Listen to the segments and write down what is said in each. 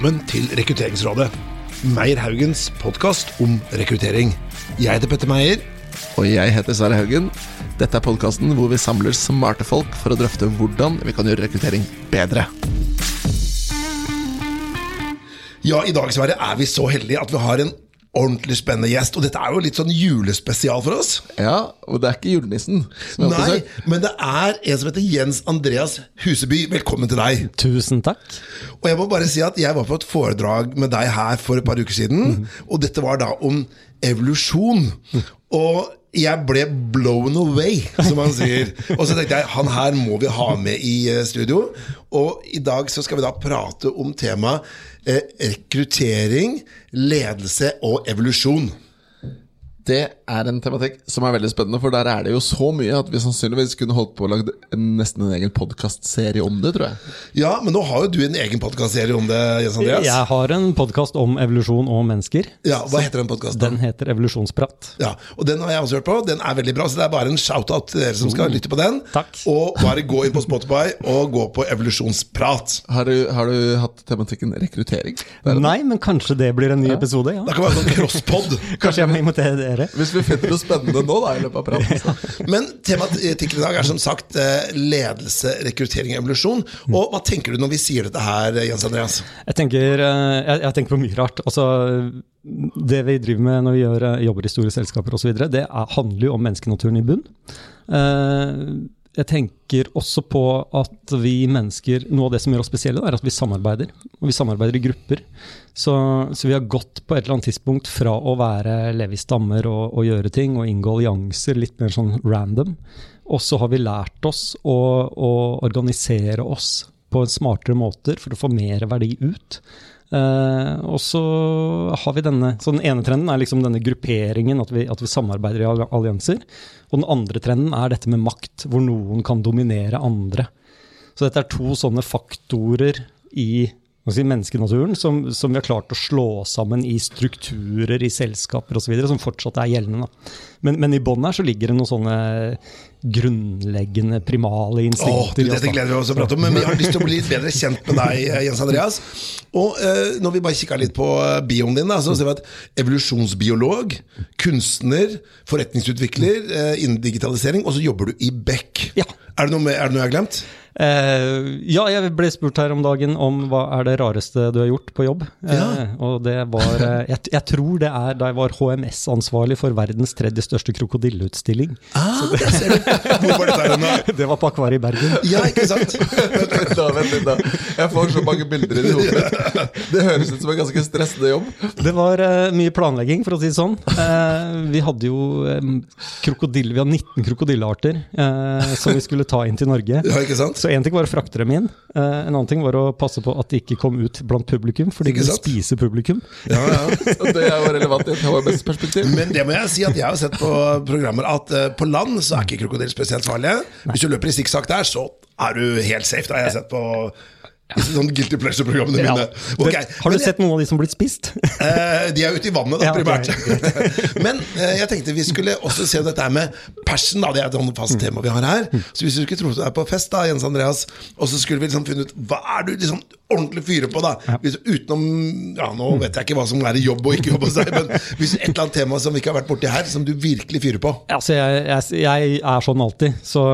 velkommen til Rekrutteringsrådet. Meyer Haugens podkast om rekruttering. Jeg heter Petter Meyer. Og jeg heter Sverre Haugen. Dette er podkasten hvor vi samler smarte folk for å drøfte hvordan vi kan gjøre rekruttering bedre. Ja, i dag Sverre, er vi så heldige at vi har en ordentlig spennende gjest. Og dette er jo litt sånn julespesial for oss. Ja, og det er ikke julenissen. Nei, men det er en som heter Jens Andreas Huseby. Velkommen til deg. Tusen takk. Og jeg må bare si at jeg var på et foredrag med deg her for et par uker siden, og dette var da om evolusjon. Og jeg ble blown away, som han sier. Og så tenkte jeg han her må vi ha med i eh, studio. Og i dag så skal vi da prate om temaet rekruttering, ledelse og evolusjon. Det er en tematikk som er veldig spennende, for der er det jo så mye at vi sannsynligvis kunne holdt på å lage nesten en egen podkastserie om det, tror jeg. Ja, men nå har jo du en egen podkastserie om det, Jens Andreas. Jeg har en podkast om evolusjon og mennesker. Ja, Hva heter den podkasten? Den heter Evolusjonsprat. Ja, og Den har jeg også hørt på. Den er veldig bra. Så det er bare en shout-out til dere som skal lytte på den. Takk. Og bare gå inn på Spotify og gå på evolusjonsprat. Har du, har du hatt tematikken rekruttering? Nei, men kanskje det blir en ny episode? ja. Det kan være sånn crosspod. Kanskje jeg må invitere dere? Hvis vi finner noe spennende nå, da, i løpet av praten. Men tematikken i dag er som sagt eh, ledelse, rekruttering og evolusjon. Og hva tenker du når vi sier dette her, Jens Andreas? Jeg tenker, eh, jeg, jeg tenker på mye rart. Altså, det vi driver med når vi gjør, eh, jobber i store selskaper osv., det er, handler jo om menneskenaturen i bunn. Eh, Jeg tenker også på at vi mennesker, noe av det som gjør oss spesielle, er at vi samarbeider. Og vi samarbeider i grupper. Så, så vi har gått på et eller annet tidspunkt fra å være leve i stammer og, og gjøre ting og inngå allianser litt mer sånn random, og så har vi lært oss å, å organisere oss på smartere måter for å få mer verdi ut. Eh, og så har vi denne Så den ene trenden er liksom denne grupperingen, at vi, at vi samarbeider i allianser. Og den andre trenden er dette med makt, hvor noen kan dominere andre. Så dette er to sånne faktorer i si, menneskenaturen som, som vi har klart å slå sammen i strukturer i selskaper osv., som fortsatt er gjeldende. Men, men i bånn her så ligger det noen sånne grunnleggende, primale instinkter. Åh, dette gleder vi oss til å prate om, men vi har lyst til å bli litt bedre kjent med deg, eh, Jens Andreas. Og eh, når vi bare kikka litt på eh, bioen din, da, så ser vi at evolusjonsbiolog, kunstner, forretningsutvikler eh, innen digitalisering, og så jobber du i Beck. Ja. Er det noe, med, er det noe jeg har glemt? Uh, ja, jeg ble spurt her om dagen om hva er det rareste du har gjort på jobb. Ja. Uh, og det var uh, jeg, jeg tror det er da jeg var HMS-ansvarlig for verdens tredje største krokodilleutstilling. Ah, det, du! Hvor var dette hen, da? Det var på Akvariet i Bergen. Ja, ikke sant? Vent litt da, vent litt da. Jeg får så mange bilder i hodet mitt. Det høres ut som en ganske stressende jobb. Det var uh, mye planlegging, for å si det sånn. Uh, vi hadde jo um, krokodille, vi hadde 19 krokodillearter uh, som vi skulle ta inn til Norge. Ja, ikke sant? Så én ting var å frakte dem inn, en annen ting var å passe på at de ikke kom ut blant publikum, for de spiser spise publikum. Ja, ja. Så det er jo relevant i et HMS-perspektiv. Men det må jeg si at jeg har sett på programmer at på land så er ikke krokodiller spesielt farlige. Hvis du løper i sikksakk der, så er du helt safe. Det har jeg sett på sånn guilty pleasure-programmene mine. Okay. Har du men- sett noen av de som har blitt spist? Eh, de er ute i vannet, da, primært. Men eh, jeg tenkte vi skulle også se dette her med passion. Da. Det er et fast tema vi har her. Så hvis du skulle tro du er på fest, da, Jens Andreas, og så skulle vi liksom finne ut hva er du liksom ordentlig fyrer på, da? Hvis, utenom Ja, nå vet jeg ikke hva som er i jobb og ikke jobb hos deg, men hvis et eller annet tema som vi ikke har vært borti her, som du virkelig fyrer på. Altså, jeg, jeg, jeg er sånn alltid. Så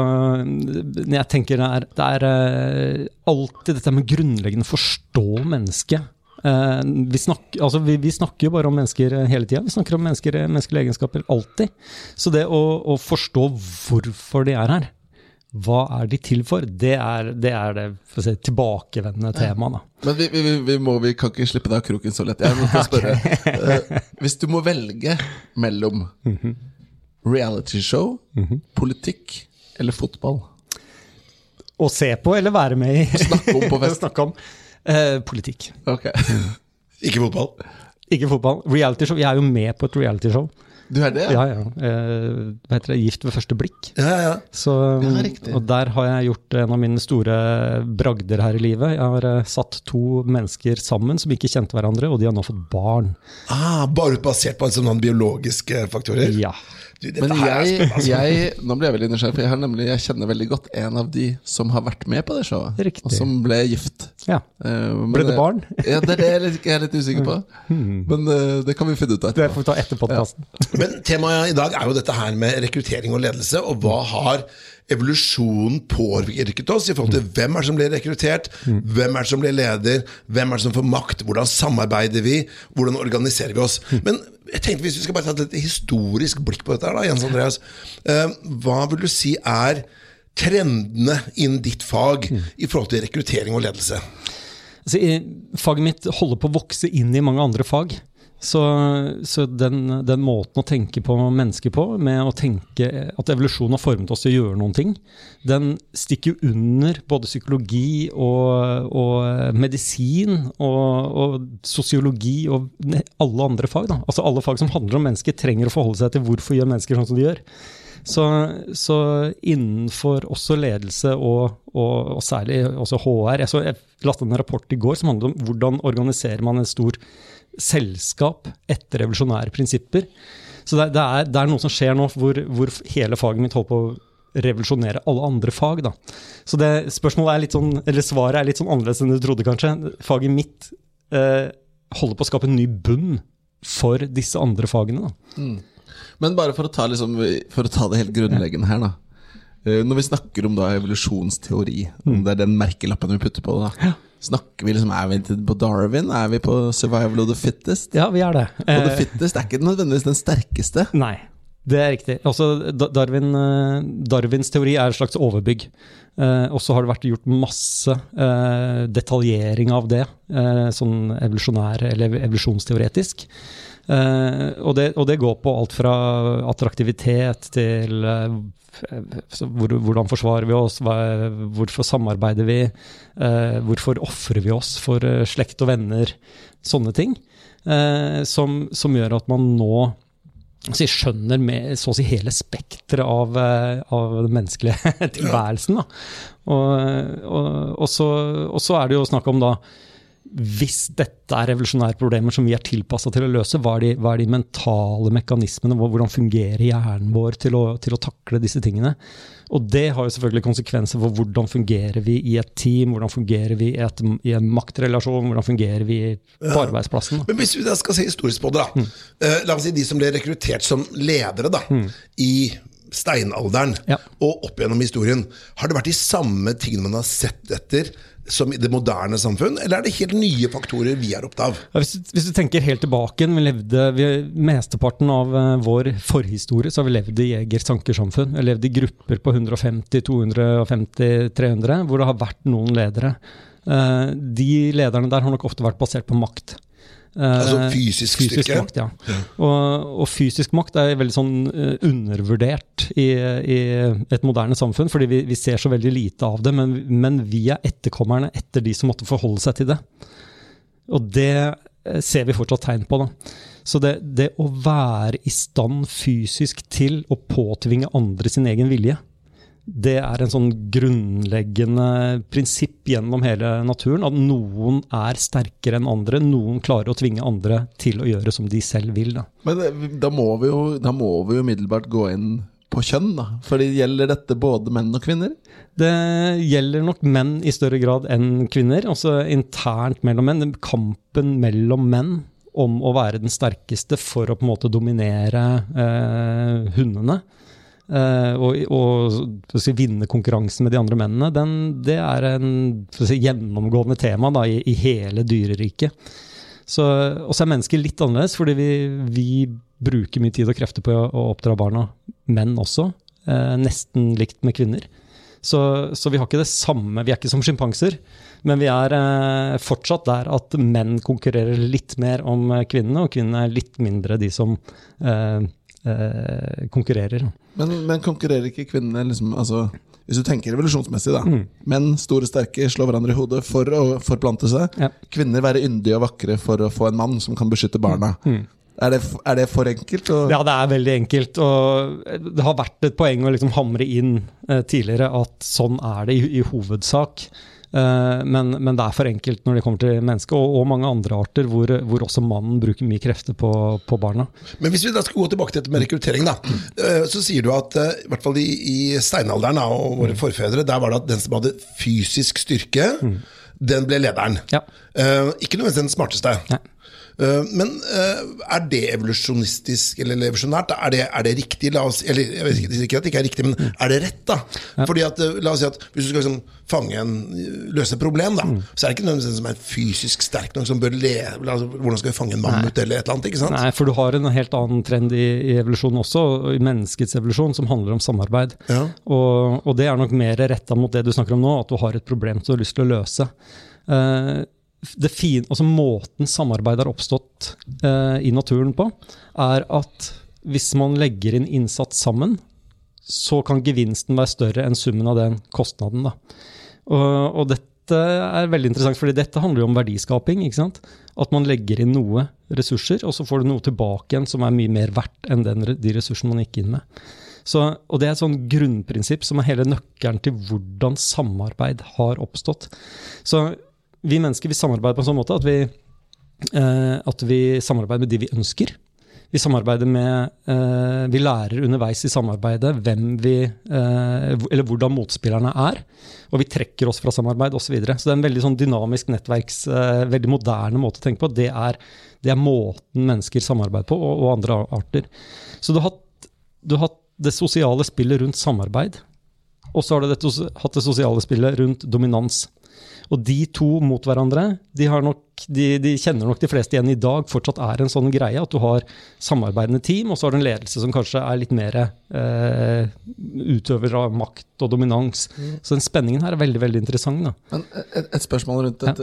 jeg tenker det er, det er øh, alltid dette med grunnleggende forstå mennesket. Eh, vi, snakker, altså vi, vi snakker jo bare om mennesker hele tida. Vi snakker om mennesker, menneskelige egenskaper alltid. Så det å, å forstå hvorfor de er her, hva er de til for, det er det, er det for å si, tilbakevendende temaet. da. Men vi, vi, vi, vi, må, vi kan ikke slippe deg av kroken så lett. Jeg må spørre. Eh, hvis du må velge mellom realityshow, politikk eller fotball Å se på eller være med i. Snakke om på fest. Snakke om eh, politikk. Okay. Ikke fotball. Ikke fotball. Realityshow. Jeg er jo med på et realityshow. Du er det? Ja, ja. Eh, hva heter det? Gift ved første blikk. Ja, ja. Så, Ja, og der har jeg gjort en av mine store bragder her i livet. Jeg har eh, satt to mennesker sammen som ikke kjente hverandre, og de har nå fått barn. Ah, bare basert på sånne biologiske faktorer? Ja. Du, Men jeg, altså. jeg, nå blir jeg veldig nysgjerrig, for jeg, har nemlig, jeg kjenner veldig godt en av de som har vært med på det showet. Riktig. Og som ble gift. Ja. Uh, Ble det barn? Ja, det er det jeg er litt, jeg er litt usikker på. Men uh, det kan vi finne ut av Det får vi ta etter podkasten. Men temaet i dag er jo dette her med rekruttering og ledelse, og hva har evolusjonen påvirket oss i forhold til hvem er det som blir rekruttert, hvem er det som blir leder, hvem er det som får makt, hvordan samarbeider vi, hvordan organiserer vi oss. Men jeg tenkte hvis vi skal bare ta et litt historisk blikk på dette her da, Jens Andreas, eh, hva vil du si er trendene innen ditt fag i forhold til rekruttering og ledelse? Altså, faget mitt holder på å vokse inn i mange andre fag. Så, så den, den måten å tenke på mennesker på, med å tenke at evolusjon har formet oss til å gjøre noen ting, den stikker jo under både psykologi og, og medisin og, og sosiologi og alle andre fag. Da. Altså Alle fag som handler om mennesker, trenger å forholde seg til hvorfor gjør mennesker sånn som de gjør. Så, så innenfor også ledelse og, og, og særlig også HR Jeg, så, jeg lasta en rapport i går som handlet om hvordan organiserer man en stor selskap etter revolusjonære prinsipper. Så det, det, er, det er noe som skjer nå hvor, hvor hele faget mitt holder på å revolusjonere alle andre fag. Da. Så det spørsmålet er litt sånn, eller svaret er litt sånn annerledes enn du trodde, kanskje. Faget mitt eh, holder på å skape en ny bunn for disse andre fagene. Da. Men bare for å ta, liksom, for å ta det helt grunnleggende her, da. Eh, Når vi snakker om da evolusjonsteori, om det er den merkelappen vi putter på det, da. Snakker vi liksom, Er vi på Darwin? Er vi på survival of the fittest? Ja, vi er det. Og the Eh, fittest er ikke nødvendigvis den sterkeste. Nei, det er riktig. Også Darwin, eh, Darwins teori er et slags overbygg. Eh, og så har det vært gjort masse eh, detaljering av det, eh, sånn evolusjonær eller evolusjonsteoretisk. Eh, og, det, og det går på alt fra attraktivitet til eh, hvor, hvordan forsvarer vi oss, hvorfor samarbeider vi, eh, hvorfor ofrer vi oss for slekt og venner, sånne ting. Som, som gjør at man nå så skjønner med, så å si hele spekteret av, av den menneskelige tilværelsen. Og, og, og, så, og så er det jo snakk om da hvis dette er revolusjonære problemer som vi er tilpassa til å løse, hva er, de, hva er de mentale mekanismene? Hvordan fungerer hjernen vår til å, til å takle disse tingene? Og det har jo selvfølgelig konsekvenser for hvordan fungerer vi i et team, hvordan fungerer vi i, et, i en maktrelasjon, hvordan fungerer vi på arbeidsplassen. Da. Men hvis vi da skal se historisk på det, da. Eh, la oss si de som ble rekruttert som ledere da, i steinalderen Ja. og opp gjennom historien. Har det vært de samme tingene man har sett etter som i det moderne samfunn, eller er det helt nye faktorer vi er opptatt av? Hvis, du- hvis du tenker helt tilbake, vi levde, vi, mesteparten av eh, vår forhistorie så har vi levd i jeger-sankersamfunn. Vi har levd i grupper på 150, 250, 300, hvor det har vært noen ledere. Eh, de lederne der har nok ofte vært basert på makt. Eh, Altså fysisk styrke? makt, ja. Og, og fysisk makt er veldig sånn eh, undervurdert i, i et moderne samfunn, fordi vi, vi ser så veldig lite av det. Men, men vi er etterkommerne etter de som måtte forholde seg til det. Og det eh, ser vi fortsatt tegn på. da. Så det, det å være i stand fysisk til å påtvinge andre sin egen vilje, det er en sånn grunnleggende prinsipp gjennom hele naturen. At noen er sterkere enn andre. Noen klarer å tvinge andre til å gjøre som de selv vil. Da. Men da må vi jo Da må vi jo umiddelbart gå inn på kjønn, da. Fordi gjelder dette både menn og kvinner? Det gjelder nok menn i større grad enn kvinner. Også internt mellom menn. Kampen mellom menn om å være den sterkeste for å på en måte dominere eh, hundene. Eh, og og si, vinne konkurransen med de andre mennene, den, det er en si, gjennomgående tema da, i, i hele dyreriket. Og så er mennesker litt annerledes, fordi vi, vi bruker mye tid og krefter på å, oppdra barna, menn også. Eh, nesten likt med kvinner. Så, så vi har ikke det samme, vi er ikke som sjimpanser. Men vi er eh, fortsatt der at menn konkurrerer litt mer om kvinnene, og kvinnene er litt mindre de som eh, eh, konkurrerer. Men, men konkurrerer ikke kvinnene liksom altså, Hvis du tenker revolusjonsmessig, da. Menn, store sterke, slår hverandre i hodet for å forplante seg. Ja. Kvinner være yndige og vakre for å få en mann som kan beskytte barna. Er, det, er det for enkelt? Og? Ja, det er veldig enkelt. Og det har vært et poeng å liksom hamre inn eh, tidligere at sånn er det i, i hovedsak. Eh, men, men, det er for enkelt når det kommer til mennesket, og, og mange andre arter hvor, hvor, også mannen bruker mye krefter på, på, barna. Men hvis vi da skal gå tilbake til dette med rekruttering, da, eh, så sier du at eh, i hvert fall i, i steinalderen og våre mm. forfedre, der var det at den som hadde fysisk styrke, mm. den ble lederen. Ja. Ikke nødvendigvis den smarteste. Nei. Men er det evolusjonistisk eller evolusjonært? Er det, er det riktig? Oss, eller jeg vet ikke, at det ikke er riktig, men er det rett? da? Fordi at, La oss si at hvis du skal liksom fange en, løse et problem, da, mm. så er det ikke nødvendigvis den som er fysisk sterk nok, som bør le altså, Hvordan skal vi fange en mammut eller et eller annet? ikke sant? Nei, for du har en helt annen trend i, i evolusjonen også, i menneskets evolusjon, som handler om samarbeid. Ja. Og, og, det er nok mer retta mot det du snakker om nå, at du har et problem som du har lyst til å løse. Uh, det fine, altså Måten samarbeid har oppstått eh, i naturen på, er at hvis man legger inn innsats sammen, så kan gevinsten være større enn summen av den kostnaden. Og, og, dette er veldig interessant, fordi dette handler jo om verdiskaping. ikke sant? At man legger inn noe ressurser, og så får du noe tilbake igjen som er mye mer verdt enn den, de ressursene man gikk inn med. Så, og Det er et sånn grunnprinsipp som er hele nøkkelen til hvordan samarbeid har oppstått. Så vi mennesker vi samarbeider på en sånn måte at vi, eh, at vi samarbeider med de vi ønsker. Vi samarbeider med eh, Vi lærer underveis i samarbeidet hvem vi eh, Eller hvordan motspillerne er. Og vi trekker oss fra samarbeid osv. Så, videre. så det er en veldig sånn dynamisk nettverks eh, Veldig moderne måte å tenke på. Det er, det er måten mennesker samarbeider på, og, og andre arter. Så du har, hatt, du har hatt det sosiale spillet rundt samarbeid. Og så har du hatt det sosiale spillet rundt dominans. Og de to mot hverandre, de, nok, de, de, kjenner nok de fleste igjen i dag fortsatt er en sånn greie. At du har samarbeidende team, og så har du en ledelse som kanskje er litt mer eh, utøver av makt og dominans. Mm. Så den spenningen her er veldig veldig interessant. Et, et spørsmål rundt ja.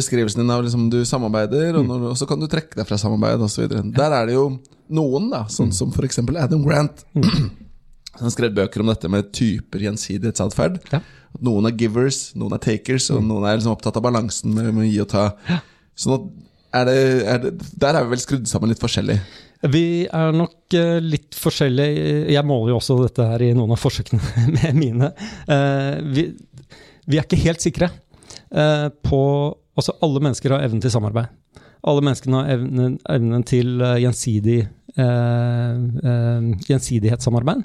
beskrivelsen din av liksom, du samarbeider, og, mm. når, og, så kan du trekke deg fra samarbeid osv. Ja. Der er det jo noen, da, sånn mm. som f.eks. Adam Grant. Mm. Han skrev bøker om dette med typer gjensidighetsatferd. Ja. Noen er givers, noen er takers, og mm. noen er liksom opptatt av balansen med, å gi og ta. Sånn er det, er det, Der er vi vel skrudd sammen litt forskjellig? Vi er nok uh, litt forskjellige. Jeg måler jo også dette her i noen av forsøkene med mine. Uh, vi, vi, er ikke helt sikre uh, på Altså, alle mennesker har evnen til samarbeid. Alle menneskene har evnen, evnen til gjensidig, gjensidighetssamarbeid.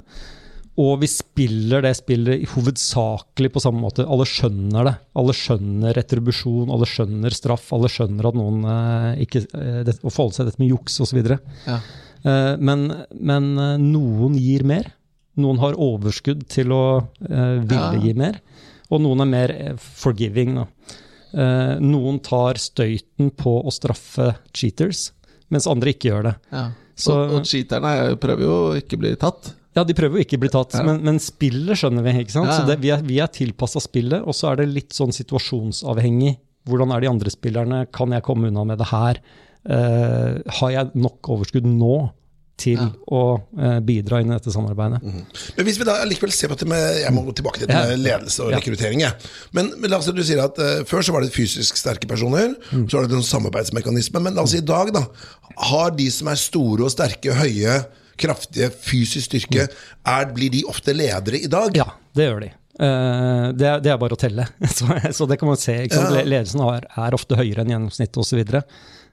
Og vi spiller det spillet hovedsakelig på samme måte. Alle skjønner det. Alle skjønner retribusjon, alle skjønner straff, alle skjønner at noen eh, ikke eh, det, Å forholde seg dette med juks osv. Ja. Eh, men, men eh, noen gir mer. Noen har overskudd til å eh, ville ja. gi mer. Og noen er mer eh, forgiving. noen tar støyten på å straffe cheaters, mens andre ikke gjør det. Ja. Så, og, og cheaterne prøver jo ikke å bli tatt. Ja, de prøver jo ikke å bli tatt, ja. men, men, spillet skjønner vi. ikke sant? Ja, ja. Så det, Vi er, vi er tilpassa spillet, og så er det litt sånn situasjonsavhengig. Hvordan er de andre spillerne? Kan jeg komme unna med det her? Uh, har jeg nok overskudd nå til å uh, bidra inn i dette samarbeidet? Mm. Men hvis vi da likevel ser på det med Jeg må gå tilbake til det med ledelse og rekruttering. Men, men la oss du sier at uh, Før så var det fysisk sterke personer, mm. så var det en samarbeidsmekanisme. Men altså i dag, da, har de som er store og sterke, høye kraftige, fysisk styrke, er, blir de ofte ledere i dag? Ja, det gjør de. Uh, det, det, er bare å telle, så, så det kan man se. Ja. Ledelsen er, er, ofte høyere enn gjennomsnittet osv.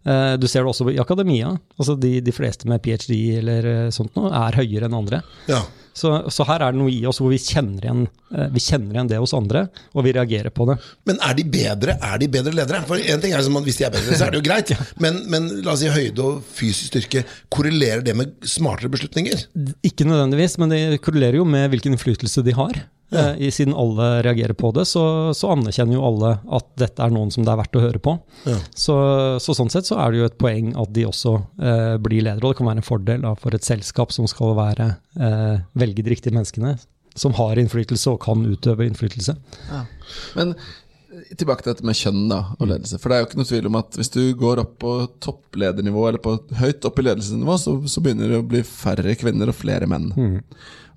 Uh, du ser det også i akademia. altså De, de fleste med ph.d. eller uh, sånt noe er høyere enn andre. Ja. Så, så, her er det noe i oss hvor vi kjenner, igjen, eh, vi kjenner, igjen, det hos andre, og vi reagerer på det. Men er de bedre Er de bedre ledere? For en ting er som at Hvis de er bedre, så er det jo greit. Men, men la oss si høyde og fysisk styrke, korrelerer det med smartere beslutninger? Ikke nødvendigvis, men det korrelerer jo med hvilken innflytelse de har. Ja. Eh, siden alle reagerer på det, så, så, anerkjenner jo alle at dette er noen som det er verdt å høre på. Ja. Så, så, sånn sett så er det jo et poeng at de også eh, blir ledere, og det kan være en fordel da, for et selskap som skal være, eh, velge de riktige menneskene, som har innflytelse og kan utøve innflytelse. Ja. Men eh, tilbake til dette med kjønn da, og ledelse. For det er jo ikke noe tvil om at hvis du går opp på toppledernivå, eller på høyt opp i ledelsesnivå, så, så begynner det å bli færre kvinner og flere menn. Mm.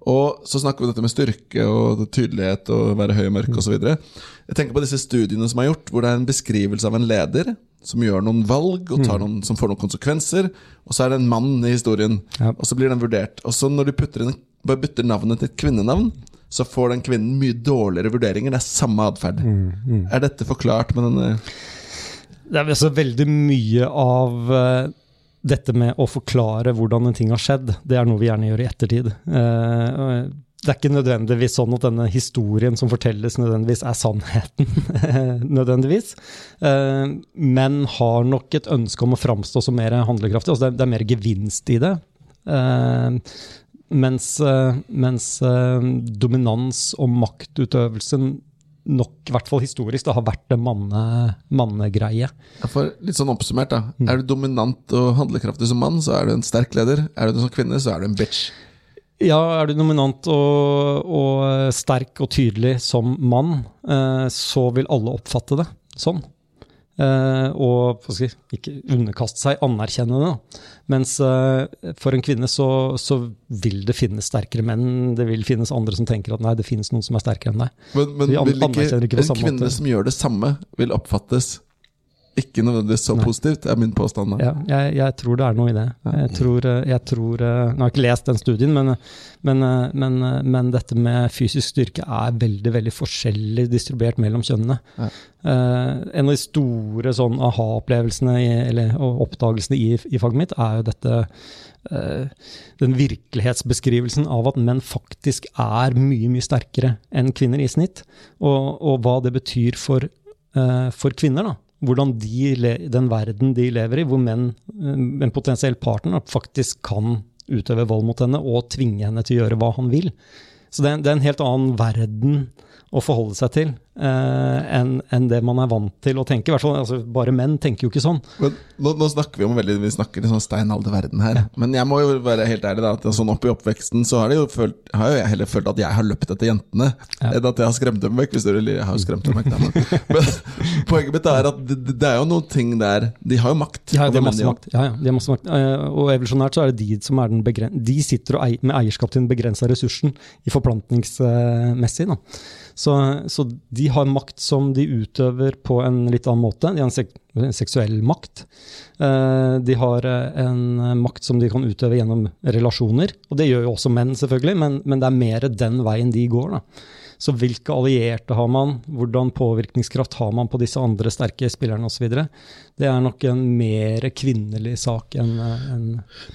Og så snakker vi om dette med styrke og tydelighet og være høy og mørk osv. Jeg tenker på disse studiene som er gjort, hvor det er en beskrivelse av en leder som gjør noen valg og mm. noen, som får noen konsekvenser. Og så er det en mann i historien, ja. og så blir den vurdert. Og så når de inn, bare bytter navnet til et kvinnenavn, så får den kvinnen mye dårligere vurderinger. Det er samme atferd. Mm, Er dette forklart med denne Det er altså veldig mye av eh, dette med å forklare hvordan en ting har skjedd. Det er noe vi gjerne gjør i ettertid. Eh, det er ikke nødvendigvis sånn at denne historien som fortelles, nødvendigvis er sannheten. nødvendigvis. Eh, men har nok et ønske om å framstå som mer handlekraftig. Altså det, er, er mer gevinst i det. Eh, mens mens dominans og maktutøvelsen nok, i hvert fall historisk, det har vært det manne, mannegreie. Ja, for Litt sånn oppsummert, da. Er du dominant og handlekraftig som mann, så er du en sterk leder. Er du som kvinne, så er du en bitch. Ja, er du dominant og, og sterk og tydelig som mann, eh, så vil alle oppfatte det sånn. Eh, og si, ikke underkaste seg, anerkjenne det. Mens uh, for en kvinne så, så vil det finnes sterkere menn. Det vil finnes andre som tenker at nei, det finnes noen som er sterkere enn deg. Men, men vil ikke, ikke en kvinne måte. som gjør det samme, vil oppfattes ikke nødvendigvis så positivt, er min påstand. Ja, jeg, jeg tror det er noe i det. Jeg tror, eh, jeg tror eh, Nå har jeg ikke lest den studien, men, men, eh, men, men dette med fysisk styrke er veldig veldig forskjellig distribuert mellom kjønnene. Ja. En av de store sånn aha-opplevelsene eller og oppdagelsene i, i faget mitt er jo dette den virkelighetsbeskrivelsen av at menn faktisk er mye mye sterkere enn kvinner i snitt, og, og hva det betyr for, for kvinner. da hvordan de, den verden de lever i, hvor menn, eh, en potensiell partner, faktisk kan utøve vold mot henne og tvinge henne til å gjøre hva han vil. Så det er, det er en helt annen verden å forholde seg til eh, enn en det man er vant til å tenke. Fall, altså, bare menn tenker jo ikke sånn. Men nå, nå snakker vi om veldig Vi snakker sånn steinalderverden her. Men jeg må jo være helt ærlig da At sånn opp i oppveksten så har, jo følt, har jo jeg heller følt at jeg har løpt etter jentene, Ja. enn at jeg har skremt dem vekk. Hvis dere, jeg har jo skremt dem vekk da, men, men poenget mitt er at det, det er jo noen ting der De har jo makt. Ja, de har masse makt. Ja, ja, de har masse makt. Uh, og evolusjonært så er det de som er den begren De sitter og ei med eierskap til den begrensa ressursen i forplantningsmessig. Uh, Så, så de har makt som de utøver på en litt annen måte. De har en, sek en seksuell makt. Eh, de har eh, en makt som de kan utøve gjennom relasjoner. Og det gjør jo også menn, selvfølgelig, men, men det er mer den veien de går. da. Så hvilke allierte har man, hvordan påvirkningskraft har man på disse andre sterke spillerne osv. Det er nok en mer kvinnelig sak enn en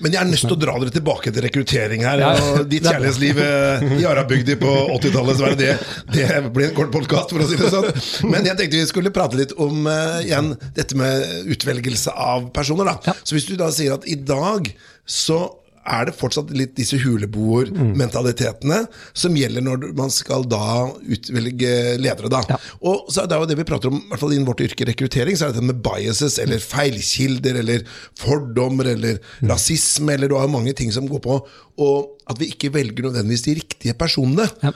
Men jeg er nødt til å dra dere tilbake til rekruttering her. Ja. Og ditt kjærlighetsliv eh, i Arabygdi på 80-tallet, så var det det. Det ble en kort podkast, for å si det sånn. Men jeg tenkte vi skulle prate litt om uh, igjen dette med utvelgelse av personer. Da. Ja. Så hvis du da sier at i dag så er det fortsatt litt disse huleboermentalitetene som gjelder når man skal da utvelge ledere. da. Ja. Og så er det jo det vi prater om, i hvert fall innen vårt yrke rekruttering, så er det dette med biases, eller feilkilder, eller fordommer, eller rasisme, eller du har mange ting som går på, og at vi ikke velger nødvendigvis de riktige personene. Ja.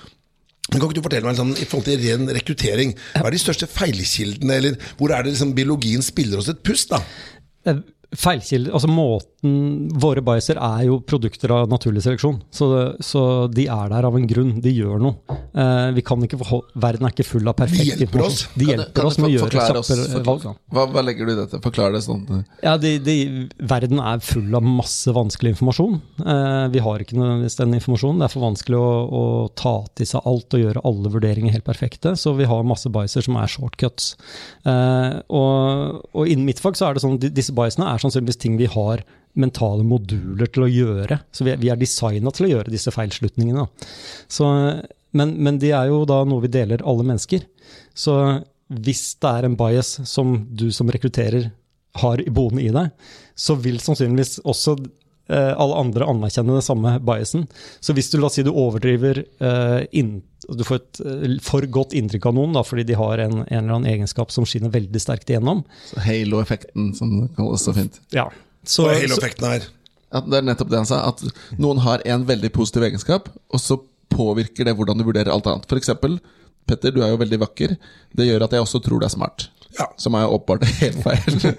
Kan ikke du fortelle meg sånn, i forhold til ren rekruttering, hva er de største feilkildene, eller hvor er det liksom biologien spiller oss et pust? da? Feilkilder, altså måten Våre biaser er jo produkter av naturlig seleksjon. Så, så de er der av en grunn. De gjør noe. Eh, vi kan ikke forholde, verden er ikke full av perfekt De hjelper oss. De Kan du- hjelper kan oss du med å gjøre forklare oss- forklare- valg. Hva, hva legger du i dette? Forklar det sånn. Ja, de, de, Verden er full av masse vanskelig informasjon. Eh, vi har ikke nødvendigvis den informasjonen. Det er for vanskelig å, å ta til seg alt og gjøre alle vurderinger helt perfekte. Så vi har masse biaser som er shortcuts. Eh, og, og innen mitt fag så er det sånn, disse biasene er sannsynligvis ting vi har mentale moduler til å gjøre. Så vi, er- designa til å gjøre disse feilslutningene. Så, men, men de er jo da noe vi deler alle mennesker. Så hvis det er en bias som du som rekrutterer har boende i deg, så vil sannsynligvis også alle andre anerkjenne den samme biasen. Så hvis du la oss si du overdriver eh, inn, Du får et eh, for godt inntrykk av noen da, fordi de har en, en eller annen egenskap som skinner veldig sterkt igjennom. Så Halo-effekten, som det kalles så fint. Ja. Så, Hva er hele så, effekten her? At det er nettopp det han sa, at noen har en veldig positiv egenskap, og så påvirker det hvordan du vurderer alt annet. Eksempel, Petter, du er jo veldig vakker. Det gjør at jeg også tror du er smart. Ja. Som er åpenbart helt feil.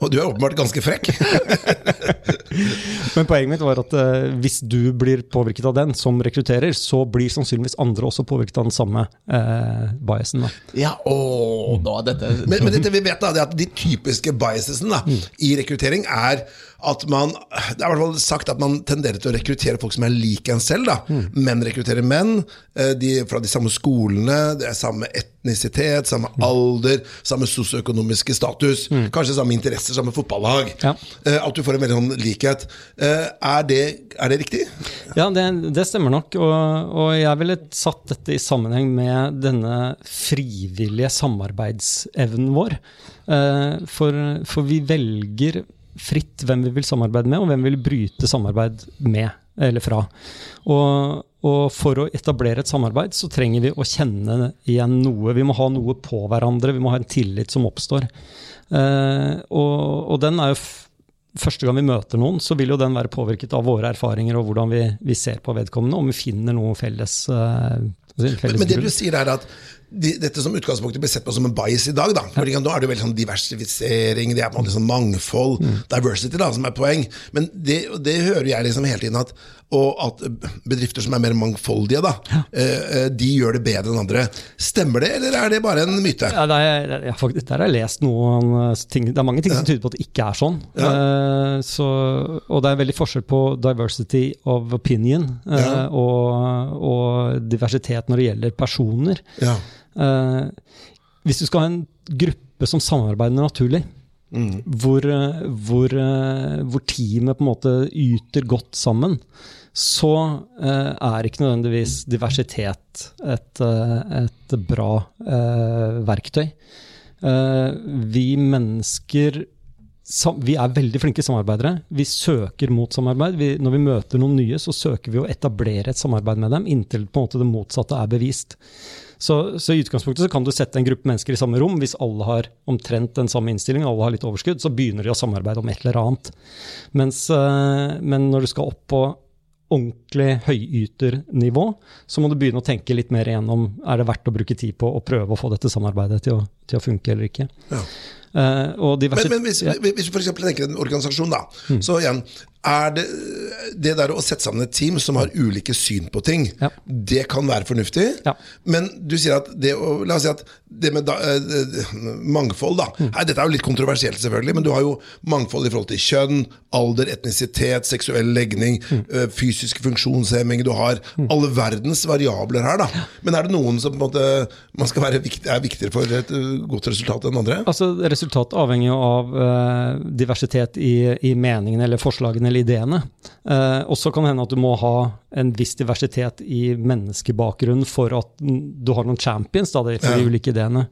Og du er åpenbart ganske frekk. Men poenget mitt var at eh, hvis du blir påvirket av den som rekrutterer, så blir sannsynligvis andre også påvirket av den samme eh, biasen. Da. ja, å, dette Men, men dette vi vet da, det er at de typiske biasene da, i rekruttering er at man Det er i hvert fall sagt at man tenderer til å rekruttere folk som er lik en selv. da. Menn rekrutterer menn eh, de, fra de samme skolene, det er samme etnisitet, samme alder, samme sosioøkonomiske status. Kanskje samme interesser, samme fotballag. Ja. Eh, At du får en veldig sånn likhet. Eh, Er det, er det riktig? Ja, det, det stemmer nok. Og, og jeg ville satt dette i sammenheng med denne frivillige samarbeidsevnen vår. For, for vi velger fritt hvem vi vil samarbeide med, og hvem vi vil bryte samarbeid med eller fra. Og, og for å etablere et samarbeid så trenger vi å kjenne igjen noe. Vi må ha noe på hverandre, vi må ha en tillit som oppstår. Eh, og, og den er jo Første gang vi møter noen, så vil jo den være påvirket av våre erfaringer og hvordan vi, vi ser på vedkommende, om vi finner noe felles, eh, felles Men, men det du sier er at de, dette som utgangspunktet blir sett på som en bias i dag. da. Fordi Nå er det veldig sånn diversifisering, det er på en måte sånn mangfold, Mm. diversity, da, som er poeng. Men det, det hører jeg liksom hele tiden at og at bedrifter som er mer mangfoldige, da, ja. eh, de gjør det bedre enn andre. Stemmer det, eller er det bare en myte? Ja, det er, jeg, faktisk, der har jeg lest noen eh, ting Det er mange ting som tyder på at det ikke er sånn. Eh, så, og det er veldig forskjell på diversity of opinion Ja. og, og diversitet når det gjelder personer. Eh, hvis du skal ha en gruppe som samarbeider naturlig, hvor, eh, hvor, eh, hvor teamet på en måte yter godt sammen, så eh, er ikke nødvendigvis diversitet et, et bra eh, verktøy. Eh, vi mennesker sam- vi er veldig flinke samarbeidere. Vi søker mot samarbeid. Vi, når vi møter noen nye, så søker vi å etablere et samarbeid med dem inntil på en måte det motsatte er bevist. Så, så i utgangspunktet så kan du sette en gruppe mennesker i samme rom. Hvis alle har omtrent den samme innstillingen, alle har litt overskudd, så begynner de å samarbeide om et eller annet. Mens, eh, men når du skal opp på ordentlig høyyternivå, så må du begynne å tenke litt mer igjennom er det verdt å bruke tid på å prøve å få dette samarbeidet til å, til å funke eller ikke. Ja. Uh, og Men, men hvis, ja. hvis du f.eks. tenker en organisasjon, da. Så igjen, er det det der å sette sammen et team som har ulike syn på ting, Ja. det kan være fornuftig. Ja. Men du sier at det å, La oss si at det med da, eh, mangfold, da. Nei, dette er jo litt kontroversielt, selvfølgelig, men du har jo mangfold i forhold til kjønn, alder, etnisitet, seksuell legning, eh, fysisk funksjonshemming. Du har alle verdens variabler her, da. Men er det noen som på en måte man skal være viktig, er viktigere for et eh, godt resultat enn andre? Altså, Resultatet avhenger jo av uh, diversitet i, i meningene eller forslagene eller ideene. Eh, og så kan det hende at du må ha en viss diversitet i menneskebakgrunn for at mm, du har noen champions da, for de ulike ideene.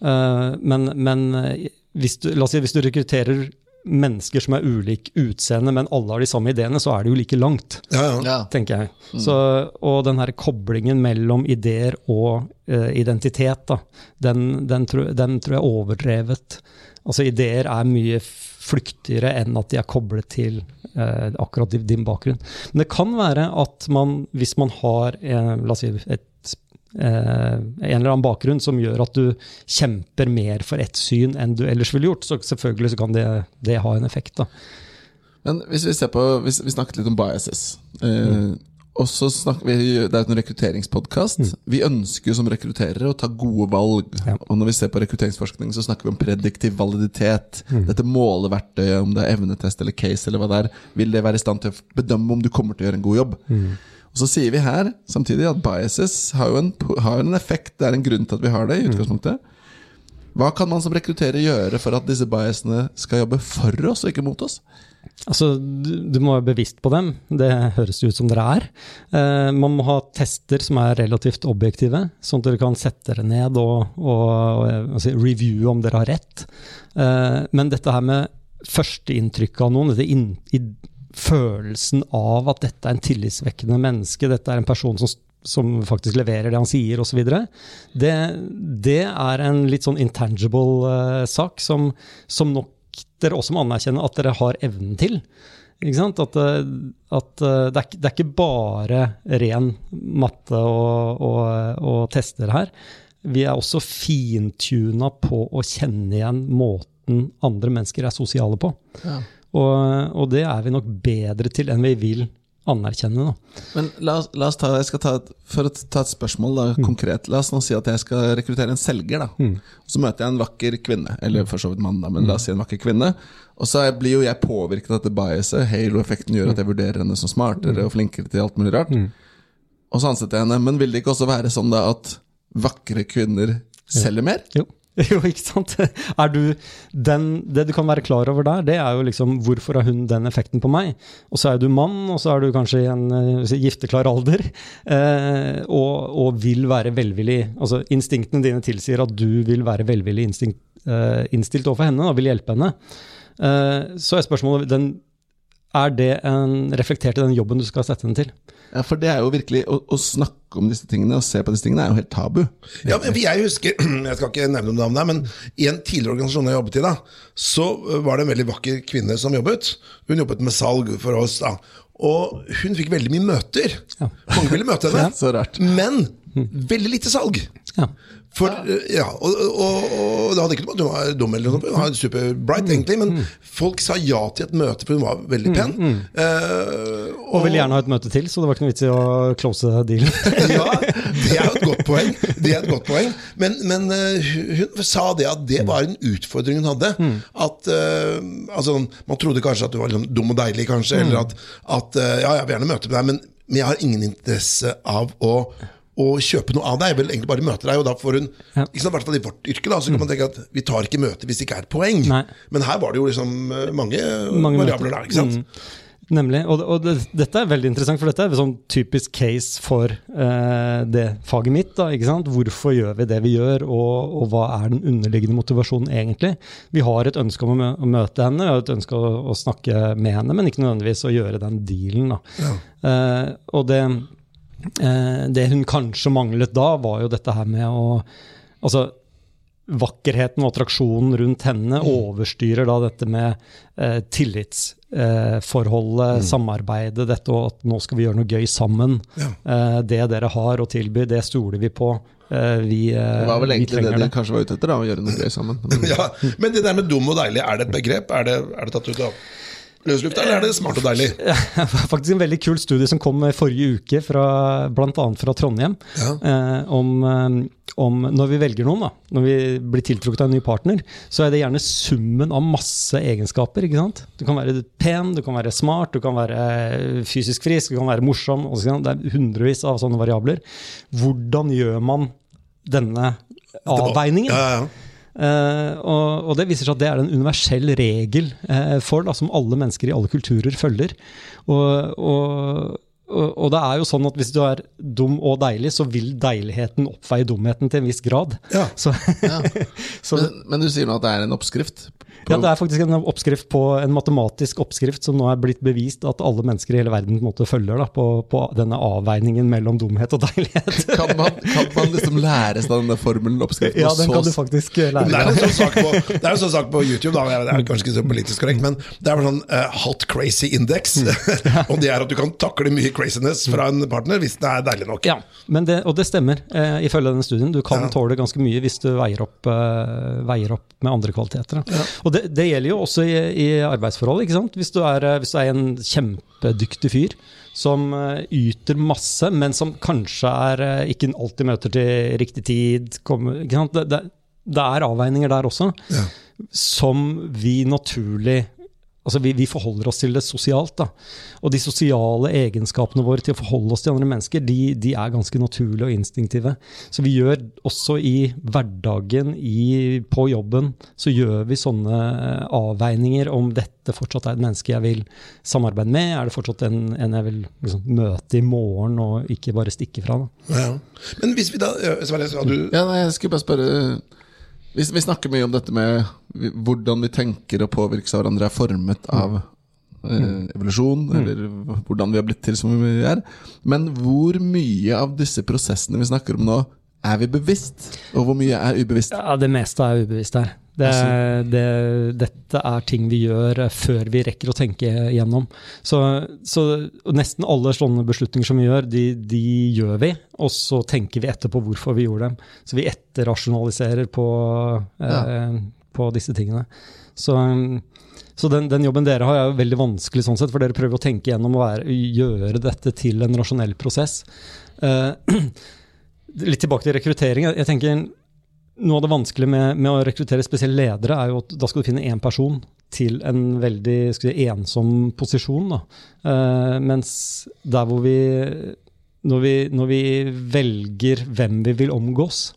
Eh, men men eh, hvis, du, la oss si, hvis du rekrutterer mennesker som er ulik utseende, men alle har de samme ideene, så er det jo like langt Ja, ja. Ja. tenker jeg. Så, og den her koblingen mellom ideer og eh, identitet, da, den, den, tror, den tror jeg er overdrevet. Altså Ideer er mye flyktigere enn at de er koblet til eh, akkurat din- bakgrunn. Men det kan være at man, hvis man har eh, la oss si, et eh, en eller annen bakgrunn som gjør at du kjemper mer for ett syn enn du ellers ville gjort, så selvfølgelig så kan det, det ha en effekt. da. Men hvis vi ser på Vi snakket litt om biases. Eh, og så snakker vi, Det er en rekrutteringspodkast. Vi ønsker jo som rekrutterere å ta gode valg. Ja. Og når vi ser på rekrutteringsforskning, så snakker vi om prediktiv validitet. Dette måleverktøyet, om det er evnetest eller case, eller hva det er, vil det være i stand til å bedømme om du kommer til å gjøre en god jobb. Og så sier vi her samtidig at biases har jo en, har en effekt. Det er en grunn til at vi har det. i utgangspunktet Hva kan man som rekrutterer gjøre for at disse biasene skal jobbe for oss og ikke mot oss? Altså, du, du må være bevisst på dem. Det høres ut som dere er. Eh, man må ha tester som er relativt objektive, sånn at dere kan sette dere ned og, og, og si, reviewe om dere har rett. Eh, men dette her med førsteinntrykket av noen, dette inn, i, følelsen av at dette er en tillitsvekkende menneske, dette er en person som som faktisk leverer det han sier, osv. Det, det er en litt sånn intangible eh, sak som, som nok dere også må anerkjenne at dere har evnen til. At, eh, at eh, det, er, det er ikke bare ren matte og, og, og tester her. vi er også fintuna på å kjenne igjen måten andre mennesker er sosiale på. Ja. Og, og det er vi nok bedre til enn vi vil anerkjenne. Da. Men la la oss ta, jeg skal ta et, For å ta et spørsmål da, konkret. La oss nå si at jeg skal rekruttere en selger. da Så møter jeg en vakker kvinne, eller for så vidt mann, da, men la oss si en vakker kvinne. Og så blir jo jeg påvirket av dette biaset. Halo-effekten gjør at jeg vurderer henne som smartere og flinkere til alt mulig rart. Og så ansetter jeg henne. Men vil det ikke også være sånn da at vakre kvinner selger mer? Jo. jo, ikke sant? Er du den, det du kan være klar over der, det er jo liksom hvorfor har hun den effekten på meg? Og så er du mann, og så er du kanskje i en eh, gifteklar alder, eh, og, og vil være velvillig Altså instinktene dine tilsier at du vil være velvillig instinkt, eh, innstilt overfor henne og vil hjelpe henne. Eh, så er spørsmålet den, er det en, reflektert i den jobben du skal sette den til? Ja, For det er jo virkelig å, å snakke om disse tingene og se på disse tingene er jo helt tabu. Ja, men Jeg husker, jeg skal ikke nevne noen navn der, men i en tidligere organisasjon jeg jobbet i, da, så var det en veldig vakker kvinne som jobbet. Hun jobbet med salg for oss. da. Og hun fikk veldig mye møter. Mange ville møte henne. Så rart. Men veldig lite salg. Ja. For, ja, og, og, og det hadde ikke noe med at hun var dum, eller noe hun var superbright, egentlig, men folk sa ja til et møte, for hun var veldig pen. Eh, Og ville gjerne ha et møte til, så det var ikke noe vits i å close dealen. ja, det er jo et godt poeng. Det er et godt poeng. Men, men uh, hun sa det at det var en utfordring hun hadde. At uh, altså, Man trodde kanskje at du var liksom dum og deilig, kanskje, eller at, at eh, ja, jeg vil gjerne møte med deg, men, men jeg har ingen interesse av å å kjøpe noe av deg. Vil egentlig bare møte deg. Og da får hun, Ja. i hvert fall i vårt yrke, da, så kan man tenke at vi tar ikke møte hvis det ikke er et poeng. Nei. Men her var det jo liksom eh, mange, Mange variabler der. ikke sant? Mm. Nemlig. Og, og det, dette er veldig interessant, for dette er en sånn typisk case for eh, det faget mitt. Da, ikke sant? Hvorfor gjør vi det vi gjør, og, og hva er den underliggende motivasjonen egentlig? Vi har et ønske om å, mø å møte henne, vi har et ønske å, å snakke med henne, men ikke nødvendigvis å gjøre den dealen. Da. Eh, og det, det hun kanskje manglet da, var jo dette her med å Altså, vakkerheten og attraksjonen rundt henne overstyrer da dette med eh, tillitsforholdet, samarbeidet, dette og at nå skal vi gjøre noe gøy sammen. Ja. Eh, det dere har å tilby, det stoler vi på. Eh, vi, eh, Det var vel egentlig det de kanskje var ute etter, da, å gjøre noe gøy sammen. Ja, Men det der med dum og deilig, er det et begrep? Er det, er det tatt ut av løslufta, eller er det smart og deilig? Faktisk en veldig kul studie som kom forrige uke, fra, annet fra Trondheim, Ja. eh, om, eh, om når vi velger noen, da, når vi blir tiltrukket av en ny partner, så er det gjerne summen av masse egenskaper. ikke sant? Du kan være pen, du kan være smart, du kan være fysisk frisk, du kan være morsom. Også, Det er hundrevis av sånne variabler. Hvordan gjør man denne avveiningen? Ja, ja, ja. Eh, og, og det viser seg at det er en universell regel uh, for, da, som alle mennesker i alle kulturer følger. Og, og, og det er jo sånn at hvis du er dum og deilig, så vil deiligheten oppveie dumheten til en viss grad. Ja. Så, ja. men, men du sier nå at det er en oppskrift? ja, det er faktisk en oppskrift på en matematisk oppskrift som nå er blitt bevist at alle mennesker i hele verden på følge følger da, på, på denne avveiningen mellom dumhet og deilighet. Kan man, kan man liksom lære seg denne formelen, oppskriften? Ja, den kan du faktisk eh, lære Det er en sånn sak på, det er en sånn sak på YouTube, da, det er kanskje ikke så politisk korrekt, men det er sånn uh, hot crazy index. og det er at du kan takle mye craziness fra en partner hvis det er deilig nok. Ja, men det, og det stemmer, eh, ifølge denne studien. Du kan Ja. tåle ganske mye hvis du veier opp, eh, veier opp med andre kvaliteter. Ja. Og det, det gjelder jo også i, i arbeidsforholdet. ikke sant? Hvis du, er, eh, hvis du er en kjempedyktig fyr som eh, yter masse, men som kanskje er, ikke alltid møter til riktig tid kommer? Det, det, det er avveininger der også, Ja. som vi naturlig Altså vi, vi forholder oss til det sosialt. da. Og de sosiale egenskapene våre til å forholde oss til andre mennesker, de, de er ganske naturlige og instinktive. Så vi gjør også i hverdagen, i, på jobben, så gjør vi sånne eh, avveininger om dette fortsatt er et menneske jeg vil samarbeide med, er det fortsatt en, en jeg vil liksom, møte i morgen og ikke bare stikke fra. da. Ja. Men hvis vi da Sverre, skal du Ja, nei, jeg skulle bare spørre vi, vi snakker mye om dette med hvordan vi tenker og påvirkes av hverandre, er formet av eh, evolusjon, eller hvordan vi har blitt til som vi er. Men hvor mye av disse prosessene vi snakker om nå, er vi bevisst? Og hvor mye er ubevisst? Ja, Det meste er ubevisst her. Det, det, dette er ting vi gjør eh, før vi rekker å tenke igjennom. Så, så nesten alle sånne beslutninger som vi gjør, de, de, gjør vi, og så tenker vi etterpå hvorfor vi gjorde dem. Så vi etterrasjonaliserer på, ja. eh, på disse tingene. Så, så den, den, jobben dere har, er veldig vanskelig, sånn sett, for dere prøver å tenke gjennom og være, gjøre dette til en rasjonell prosess. Eh, litt tilbake til rekruttering. Jeg tenker Noe av det vanskelige med, med, å rekruttere spesielle ledere, er jo at da skal du finne én person til en veldig si, ensom posisjon. Uh, mens der hvor vi når, vi når, vi velger hvem vi vil omgås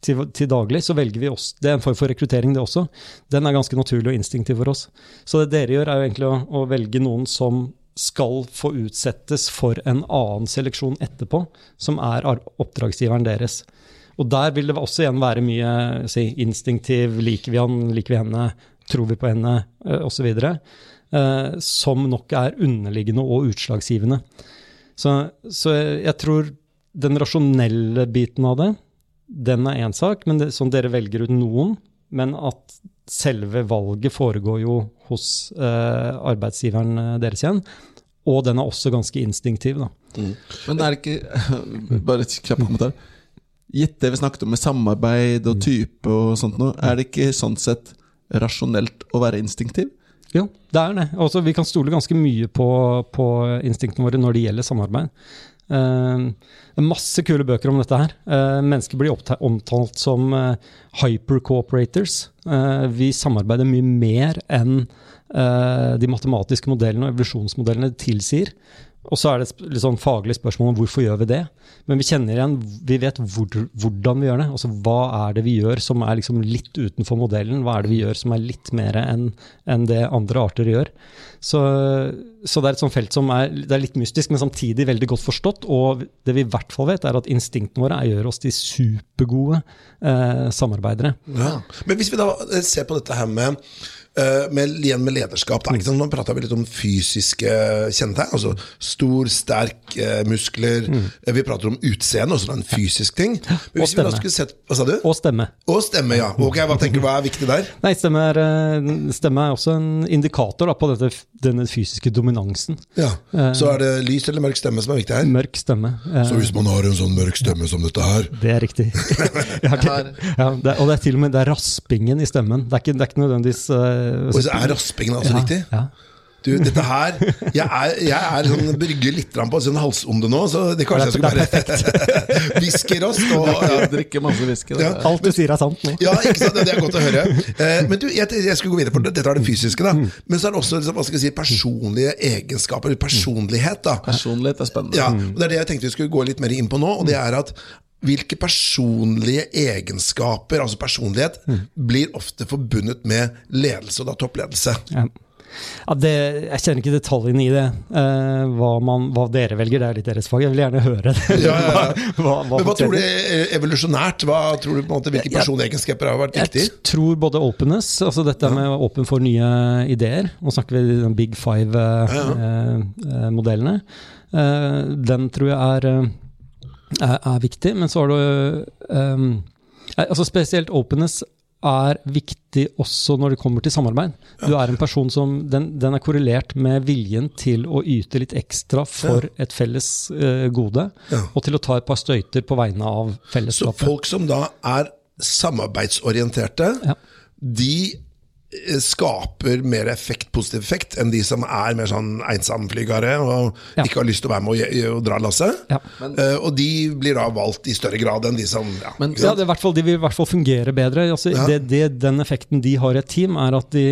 til, til, daglig, så velger vi oss. Det er en form for rekruttering, det også. Den er ganske naturlig og instinktiv for oss. Så det dere gjør, er jo egentlig å, å velge noen som skal få utsettes for en annen seleksjon etterpå, som er oppdragsgiveren deres. Og der vil det også igjen være mye si, instinktiv, liker vi han, liker vi henne, tror vi på henne, eh, osv., eh, som nok er underliggende og utslagsgivende. Så, så, jeg tror den rasjonelle biten av det, den er én sak, men det, sånn dere velger ut noen, men at selve valget foregår jo hos eh, arbeidsgiveren eh, deres igjen. Og den er også ganske instinktiv. Mm. Men er det ikke Bare et kjapt kommentar. Gitt det vi snakket om med samarbeid og type og sånt noe, er det ikke sånn sett rasjonelt å være instinktiv? Jo, det er det. Også, vi kan stole ganske mye på, på instinktene våre når det gjelder samarbeid. Uh, masse kule bøker om dette her. Uh, mennesker blir omtalt som uh, hyper-cooperators. vi samarbeider mye mer enn de matematiske modellene og evolusjonsmodellene tilsier. Og så er det et sånn faglig spørsmål om hvorfor gjør vi det. Men vi kjenner igjen, vi vet hvor, hvordan vi gjør det. Altså Hva er det vi gjør som er liksom litt utenfor modellen? Hva er det vi gjør som er litt mer enn en det andre arter gjør? Så, så, det er et sånt felt som er, er litt mystisk, men samtidig veldig godt forstått. Og det vi i hvert fall vet, er at instinktene våre gjør oss til supergode eh, samarbeidere. Ja. Men hvis vi da ser på dette her med Eh, med, igjen med lederskap. Da, ikke sant? Nå prata vi litt om fysiske kjennetegn. altså Stor, sterk, eh, muskler. Mm. Eh, vi prater om utseende, også en fysisk ting. Men og stemme. Sett, hva sa du? Og stemme. Og stemme, ja. Ok, Hva tenker du, hva er viktig der? Nei, Stemme er, stemme er også en indikator da, på dette, denne fysiske dominansen. Ja, Så er det lys eller mørk stemme som er viktig her? Mørk stemme. Så hvis man har en sånn mørk stemme som dette her Det er riktig. ja, det, og det er til og med det er raspingen i stemmen. Det er ikke, det er ikke nødvendigvis og så er raspingen altså ja, riktig? Ja. Du, dette her Jeg er, jeg er sånn, brygger litt på sånn halsonde nå, så det kanskje jeg skulle bare Whiskyrost og ja. Drikke masse whisky. Ja. Alt du sier er sant nå. Ja, ikke sant? Det er godt å høre. Eh, men du, jeg, jeg skulle gå videre, på det. dette er det fysiske. da mm. Men så er det også liksom, hva skal jeg si, personlige egenskaper. Personlighet. da Personlighet er spennende. Ja, og Det er det jeg tenkte vi skulle gå litt mer inn på nå. Og det er at hvilke personlige egenskaper, altså personlighet, mm. blir ofte forbundet med ledelse, og da toppledelse. Ja. Ja, det, jeg kjenner ikke detaljene i det. Uh, hva, man, hva, dere velger, det er litt deres fag. Jeg vil gjerne høre det. Ja, ja, hva, hva, Men hva tror du er evolusjonært? Hva tror du på en måte, Hvilke personegenskaper har vært viktig? Jeg tror både openness, altså dette med åpen for nye ideer Nå snakker vi om Big Five-modellene. Uh, uh, den tror jeg er er, er viktig. Men så har du um, altså Spesielt openness er viktig også når det kommer til samarbeid. Du er en person som, Den, den er korrelert med viljen til å yte litt ekstra for et felles uh, gode, ja. og til å ta et par støyter på vegne av fellesskapet. Så folk som da er samarbeidsorienterte, ja. de Eh, skaper mer effekt, positiv effekt enn de som er mer sånn ensamflygere og ja. ikke har lyst til å være med og, og dra lasset. Ja. Uh, og de blir da valgt i større grad enn de som Ja, Men, ja det fall, de vil i hvert fall fungere bedre. Altså, det, det, den effekten de har i et team, er at de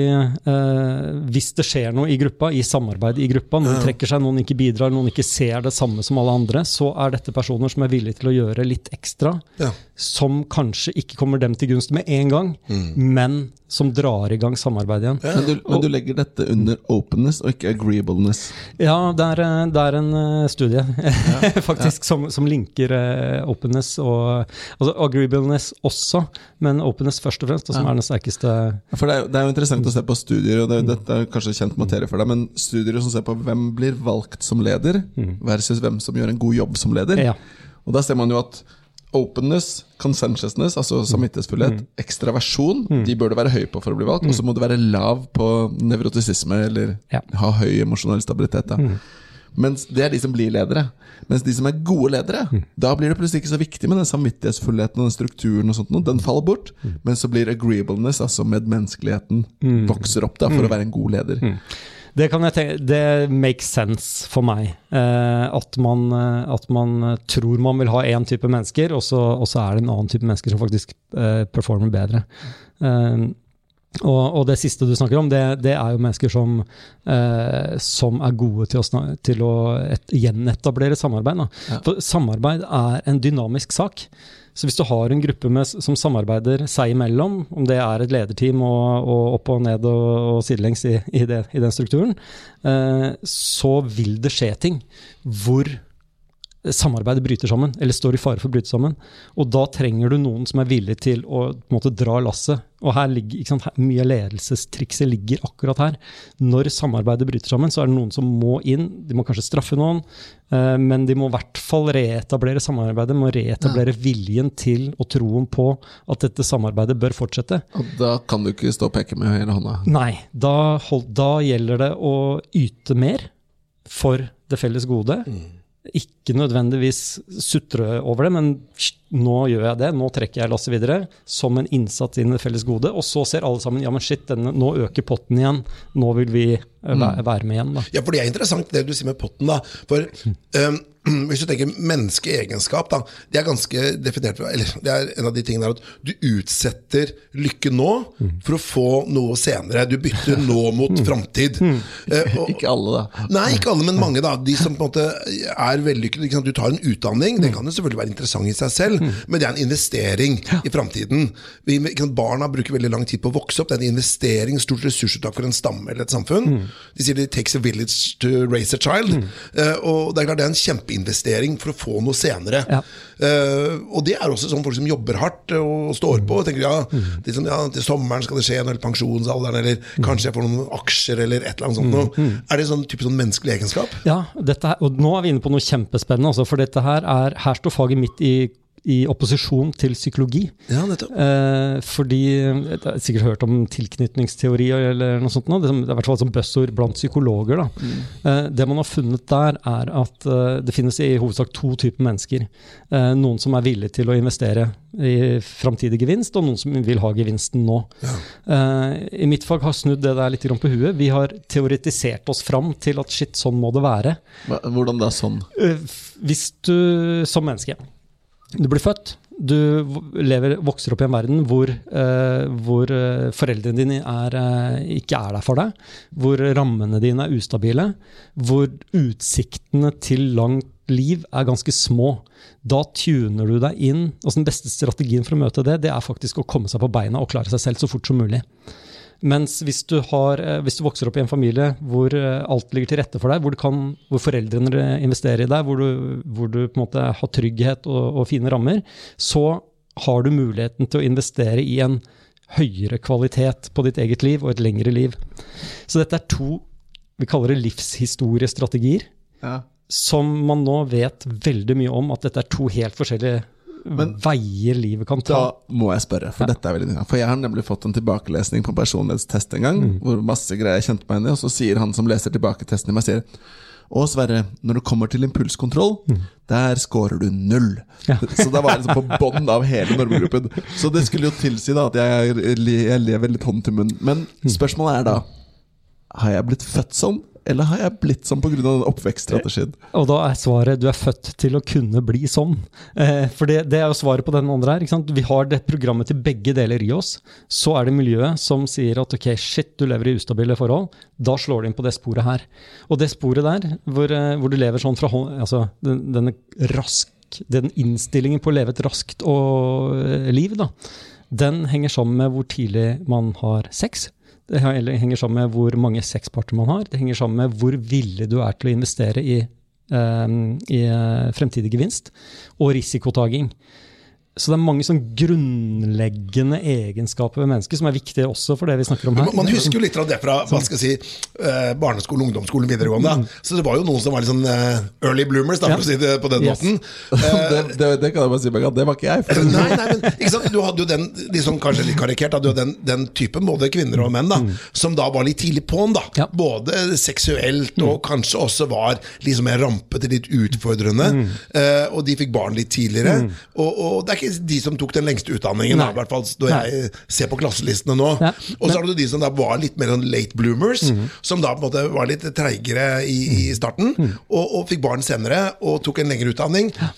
uh, Hvis det skjer noe i gruppa, i samarbeid i gruppa, noen trekker seg, noen ikke bidrar, noen ikke ser det samme som alle andre, så er dette personer som er villige til å gjøre litt ekstra, som kanskje ikke kommer dem til gunst med en gang, mm. men som drar i gang samarbeid igjen. Ja. Men, du, men, du, legger dette under openness og ikke agreeableness? Ja, det er, eh, det er en uh, studie ja. faktisk ja. Som, som, linker uh, openness og altså agreeableness også, men openness først og fremst, og som er den sterkeste For det er, det er, jo interessant å se på studier, og det, dette er kanskje kjent materie for deg, men studier som ser på hvem blir valgt som leder, mm. versus hvem som gjør en god jobb som leder. Og da ser man jo at openness, consensuousness, altså samvittighetsfullhet, Mm. ekstraversjon, de bør du være høy på for å bli valgt. Og så må du være lav på nevrotisisme, eller Ja. Mm. ha høy emosjonell stabilitet. Da. Mens det er de som blir ledere. Mens de som er gode ledere, Mm. da blir det plutselig ikke så viktig med den samvittighetsfullheten og den strukturen. og sånt. Den faller bort. Mm. Men så blir agreeableness, altså medmenneskeligheten, vokser opp da Mm. for å være en god leder. Det kan jeg tenke, det makes sense for meg. Eh, at, man, eh, at man eh, tror man vil ha én type mennesker, og så, og så er det en annen type mennesker som faktisk eh, performer bedre. Eh, og, og det siste du snakker om, det, det er jo mennesker som, eh, som er gode til å, til å et, gjenetablere samarbeid. Ja. For samarbeid er en dynamisk sak. Så hvis du har en gruppe med, som samarbeider seg imellom, om det er et lederteam og, og opp og ned og, og sidelengs i, i, det, i den strukturen, eh, så vil det skje ting. Hvor samarbeidet bryter sammen, eller står i fare for å bryte sammen. Og da trenger du noen som er villig til å måte, dra lasset. Og her ligger, sant, Mye av ledelsestrikset ligger akkurat her. Når samarbeidet bryter sammen, så er det noen som må inn. De må kanskje straffe noen, eh, men de må i hvert fall reetablere samarbeidet. Må reetablere viljen til og troen på at dette samarbeidet bør fortsette. Og da kan du ikke stå og peke med hele hånda. Nei, da, hold, da gjelder det å yte mer for det felles gode. Ikke nødvendigvis sutre over det, men «Hysj, nå gjør jeg det, nå trekker jeg lasset videre, som en innsats inn i det felles gode. Og så ser alle sammen ja, men shit, denne, nå øker potten igjen, nå vil vi eh, være med igjen. da. Ja, for det er interessant det du sier med potten. da For um, Hvis du tenker menneskeegenskap, da det er ganske definert Eller det er en av de tingene der at du utsetter lykke nå for å få noe senere. Du bytter nå mot framtid. Uh, Ikke alle, da. Nei, ikke alle, men mange. da De som på en måte er vellykkede. Du tar en utdanning, den kan jo selvfølgelig være interessant i seg selv, men det er en investering i framtiden. Barna bruker veldig lang tid på å vokse opp. Det er en investering, stort ressursuttak for en stamme eller et samfunn. De sier det takes a village to raise a child. Eh, og det er klart det er en kjempeinvestering for å få noe senere. Ja. Uh, og det er også sånn folk som jobber hardt og står på. og tenker ja, de som, ja, Til sommeren skal det skje noe, eller pensjonsalderen, eller kanskje jeg får noen aksjer, eller et eller annet sånt. noe. Er det sånn type sånn menneskelig egenskap? Ja, dette og nå er vi inne på noe kjempespennende, altså, for dette her er Her står faget mitt i, i opposisjon til psykologi. Ja, nettopp. Eh, fordi Jeg har sikkert hørt om tilknytningsteori eller noe sånt. nå. Det er i hvert fall et buzzord blant psykologer. Da. Eh, det man har funnet der, er at eh, det finnes i hovedsak to typer mennesker. Eh, noen som er villige til å investere i framtidig gevinst, og noen som vil ha gevinsten nå. Eh, I mitt fag har snudd det der litt på huet. Vi har teoretisert oss fram til at shit, sånn må det være. Hvordan Hvordan da sånn? Eh, Hvis du som menneske Du blir født, du lever, vokser opp i en verden hvor, eh, hvor eh, foreldrene dine er, eh, ikke er der for deg, hvor rammene dine er ustabile, hvor utsiktene til langt liv er ganske små. Da tuner du deg inn. altså Den beste strategien for å møte det, det er faktisk å komme seg på beina og klare seg selv så fort som mulig. Mens hvis du, har, eh, hvis du vokser opp i en familie hvor eh, alt ligger til rette for deg, hvor, kan, hvor foreldrene investerer i deg, hvor du, hvor du på en måte har trygghet og, og fine rammer, så har du muligheten til å investere i en høyere kvalitet på ditt eget liv og et lengre liv. Så dette er to vi kaller det livshistoriestrategier, Ja. som man nå vet veldig mye om at dette er to helt forskjellige Men- veier livet kan ta. Da må jeg spørre, for dette er veldig interessant. For jeg har nemlig fått en tilbakelesning på personlighetstest en gang, hvor masse greier jeg kjente meg igjen i, og så sier han som leser tilbake testen i meg, sier og Sverre, når det kommer til impulskontroll, der scorer du null. Ja. Så da var jeg liksom på bånn av hele normgruppen. Så det skulle jo tilsi da at jeg, jeg lever litt hånd til munn. Men spørsmålet er da Har jeg blitt født sånn, eller har jeg blitt sånn pga. den oppvekststrategien? Og da er svaret du er født til å kunne bli sånn. Eh, for det, det er jo svaret på den andre her. Vi har det programmet til begge deler i oss. Så er det miljøet som sier at ok, shit, du lever i ustabile forhold. Da slår du inn på det sporet her. Og det sporet der, hvor, eh, hvor du lever sånn fra hånd Altså den, denne rask Den innstillingen på å leve et raskt og, eh, liv, da, den henger sammen med hvor tidlig man har sex. Det henger sammen med hvor mange sexparter man har. Det henger sammen med hvor villig du er til å investere i, um, i eh, fremtidig gevinst. Og risikotaking. Så det er mange sånn grunnleggende egenskaper ved mennesket som er viktige også for det vi snakker om her. Man, man husker jo litt av det fra hva skal jeg si, barneskole, barneskolen, ungdomsskolen, videregående. Så det var jo noen som var litt sånn eh, early bloomers, da, Mm. Ja. for å si det på den Yes. måten. det, det, det kan jeg bare si meg at det var ikke jeg. Nei, nei, men ikke sant? Du hadde jo den liksom kanskje litt karikert, du hadde den, den typen både kvinner og menn da, som da var litt tidlig på'n. da Ja. Både seksuelt og kanskje også var liksom mer rampete, litt utfordrende. Eh, og de fikk barn litt tidligere. Og, og det er ikke de som tok den lengste utdanningen, i hvert fall når jeg ser på klasselistene nå. Ja. Og så har du de som da var litt mer sånn late bloomers, som da på en måte var litt treigere i, i starten, og, og fikk barn senere og tok en lengre utdanning. Ja.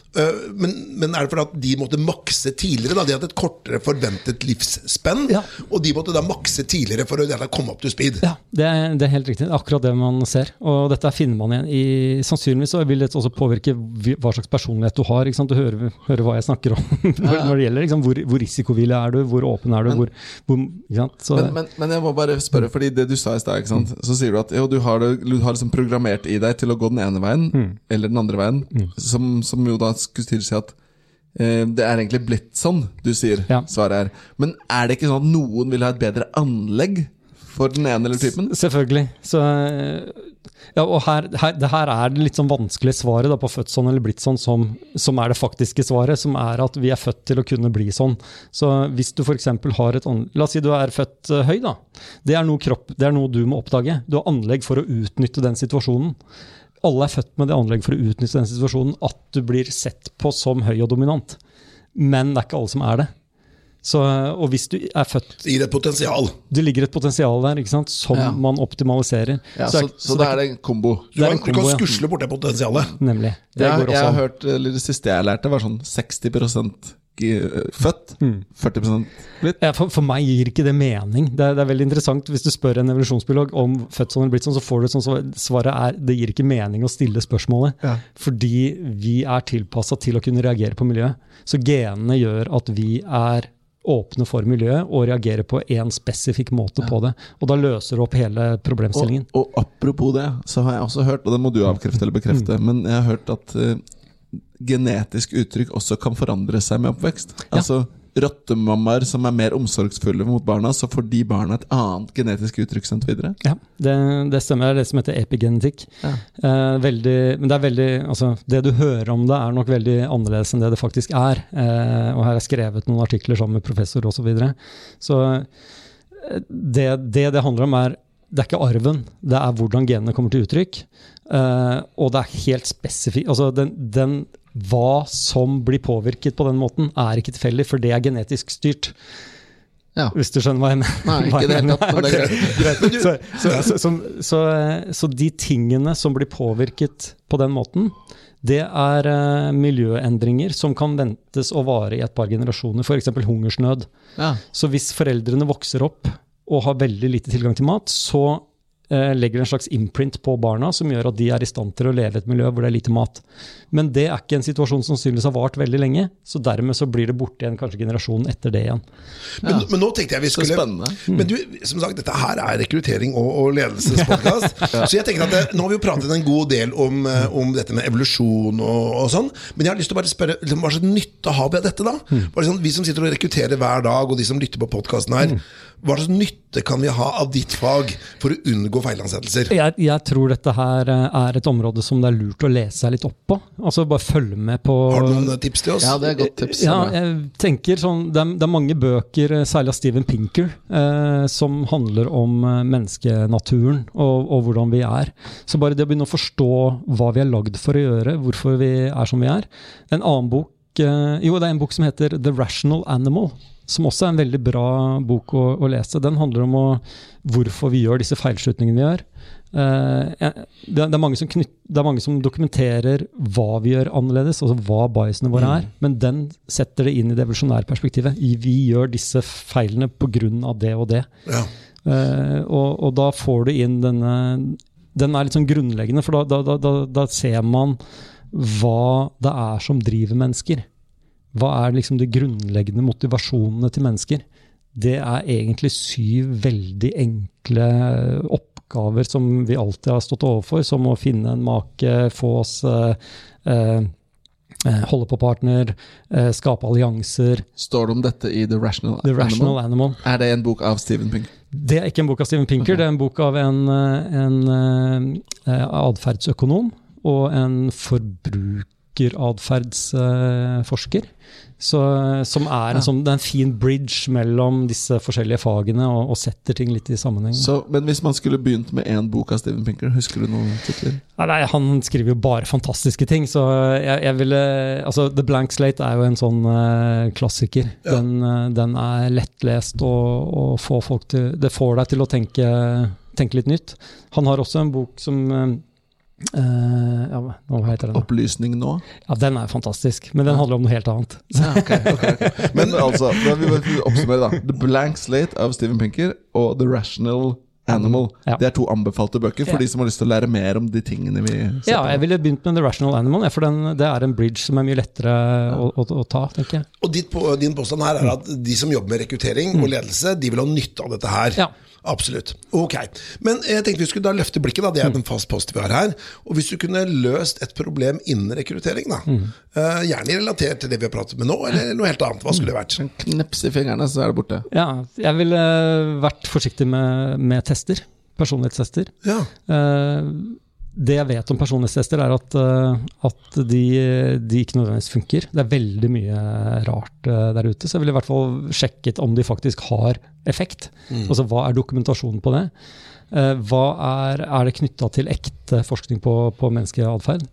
men, men er det fordi at de måtte makse tidligere? da De hadde et kortere forventet livsspenn, Ja. og de måtte da makse tidligere for å komme opp til speed. Ja, det er, det er helt riktig. Akkurat det man ser. Og dette finner man igjen i Sannsynligvis så vil dette også påvirke hva slags personlighet du har. Ikke? Du hører, hører hva jeg snakker om når, når det gjelder. liksom. Hvor, hvor risikovillig er du? Hvor åpen er du? Hvor, hvor, sant? Så, Men, men, men jeg må bare spørre, fordi det du sa i stad, ikke så sier du at jo, du har, det, du har liksom programmert i deg til å gå den ene veien, eller den andre veien, som, som jo da skulle tilsi at eh, det er egentlig blitt sånn, du sier Ja. svaret er. Men er det ikke sånn at noen vil ha et bedre anlegg for den ene eller typen? Selvfølgelig. Så, ja, og her, her, det her er det litt sånn vanskelige svaret da, på født sånn eller blitt sånn, som, som er det faktiske svaret, som er at vi er født til å kunne bli sånn. Så hvis du f.eks. har et La oss si du er født eh, høy, da. Det er, noe kropp, det er noe du må oppdage. Du har anlegg for å utnytte den situasjonen. Alle er født med det anlegg for å utnytte den situasjonen, at du blir sett på som høy og dominant. Men det er ikke alle som er det. Så, og hvis du er født Gir et potensial. Det ligger et potensial der ikke sant, som Ja. man optimaliserer. Ja, Så så, det er- så, det, er det en kombo. Du, er kan, kombo, du kan skusle bort det potensialet. Nemlig. Det Ja, går jeg har hørt, eller Det siste jeg lærte, var sånn 60 gi- født, 40 blitt. Ja, for, for meg gir ikke det mening. Det er, det er veldig interessant Hvis du spør en evolusjonsbiolog om født sånn eller blitt sånn, så får du et sånt svar. Svaret er det gir ikke mening å stille spørsmålet. Ja. Fordi vi er tilpassa til å kunne reagere på miljøet. Så genene gjør at vi er åpne for miljøet og reagere på én spesifikk måte på det. Og da løser du opp hele problemstillingen. Og, og apropos det, så har jeg også hørt, og det må du avkrefte eller bekrefte, men jeg har hørt at uh, genetisk uttrykk også kan forandre seg med oppvekst. Ja. Altså rottemammaer som er mer omsorgsfulle mot barna, så får de barna et annet genetisk uttrykk sendt videre. Ja, det, det stemmer. Det er det som heter epigenetikk. Ja. Eh, veldig, men det er veldig altså, Det du hører om det, er nok veldig annerledes enn det det faktisk er. Eh, og her er skrevet noen artikler sammen med professor osv. Så, videre. så eh, det, det det handler om, er det er ikke arven, det er hvordan genene kommer til uttrykk. Uh, og det er helt spesifikt altså den, den, Hva som blir påvirket på den måten, er ikke tilfeldig, for det er genetisk styrt. Ja. Hvis du skjønner hva jeg mener? Nei, ikke det hele tatt, men det er greit. Så, så, så, så, så, så de tingene som blir påvirket på den måten, det er uh, miljøendringer som kan ventes å vare i et par generasjoner, f.eks. hungersnød. Ja. Så hvis foreldrene vokser opp og har veldig lite tilgang til mat, så uh, legger det en slags imprint på barna som gjør at de er i stand til å leve i et miljø hvor det er lite mat. Men det er ikke en situasjon som sannsynligvis har vart veldig lenge, så dermed så blir det borte igjen kanskje generasjonen etter det igjen. Men, men nå tenkte jeg vi Så skulle spennende. Men du, som sagt, dette her er rekruttering og, og ledelsespodkast. Så jeg tenker at det, Nå har vi jo pratet en god del om, eh, om dette med evolusjon og, og sånn, men jeg har lyst til å bare spørre liksom, hva slags nytte har vi av dette? da? Bare sånn, vi som sitter og rekrutterer hver dag, og de som lytter på podkasten her, hva slags nytte kan vi ha av ditt fag for å unngå feilansettelser? Jeg, jeg tror dette her eh, er et område som det er lurt å lese seg litt opp på. Altså bare følge med på Har du noen tips til oss? ja, det er godt tips. Ja, jeg tenker sånn, det, er, det er mange bøker, eh, særlig av Steven Pinker, eh, som handler om eh, menneskenaturen og, og hvordan vi er. Så bare det å begynne å forstå hva vi er lagd for å gjøre, hvorfor vi er som vi er. En annen bok eh, Jo, det er en bok som heter The Rational Animal. Som også er en veldig bra bok å, å lese. Den handler om å, hvorfor vi gjør disse feilslutningene vi gjør. Eh, det, er- mange som knytt, det er mange som dokumenterer hva vi gjør annerledes, altså hva biasene våre er. Men den setter det inn i det evolusjonære perspektivet. I- Vi gjør disse feilene pga. det og det. Ja. Uh, og, og da får du inn denne Den er litt sånn grunnleggende, for da, da, da, da, ser man hva det er som driver mennesker. Hva er liksom de grunnleggende motivasjonene til mennesker? Det er egentlig syv veldig enkle oppgaver som vi alltid har stått overfor, som å finne en make, få oss eh, eh, eh, holde på partner, skape allianser. Står det om dette i The Rational, The Rational Animal. Er det en bok av Steven Pinker? Det er ikke en bok av Steven Pinker, okay. det er en bok av en, en atferdsøkonom og en forbrukeratferdsforsker. Så, som er en, sånn, det er en fin bridge mellom disse forskjellige fagene og, og setter ting litt i sammenheng. Så, men hvis man skulle begynt med én bok av Steven Pinker, husker du noen titler? Nei, nei, han skriver jo bare fantastiske ting, så jeg, jeg ville Altså, The Blank Slate er jo en sånn uh, klassiker. Ja. Den, uh, den er lettlest og, og får folk til Det får deg til å tenke, tenke litt nytt. Han har også en bok som eh, eh, ja, hva heter den? Opplysning nå? Ja, Den er fantastisk, men den handler om noe helt annet. Ja, okay, okay, okay. Men altså, da vi oppsummere da The Blank Slate av Steven Pinker og The Rational Animal. Ja. Det er to anbefalte bøker for Ja. de som har lyst til å lære mer om de tingene vi ser Ja, jeg ville begynt med The Rational Animal, for den, det er en bridge som er mye lettere å, å, å ta, tenker jeg. Og ditt, din påstand her er at de som jobber med rekruttering og ledelse, de vil ha nytte av dette her. Ja. Absolutt. Ok. Men jeg tenkte vi skulle da løfte blikket, da. Det er den fast post vi har her. Og hvis du kunne løst et problem innen rekruttering, da. eh, gjerne relatert til det vi har pratet med nå, eller noe helt annet. Hva skulle det vært? En Kneps i fingrene, så er det borte. Ja, jeg ville vært forsiktig med, med tester. Personlighetstester. Ja. Eh, det jeg vet om personlighetstester, er at, eh, at de, de ikke nødvendigvis funker. Det er veldig mye rart eh, der ute, så jeg ville i hvert fall sjekket om de faktisk har effekt. Altså hva er dokumentasjonen på det? Eh, er, er det knytta til ekte forskning på, på menneskeatferd?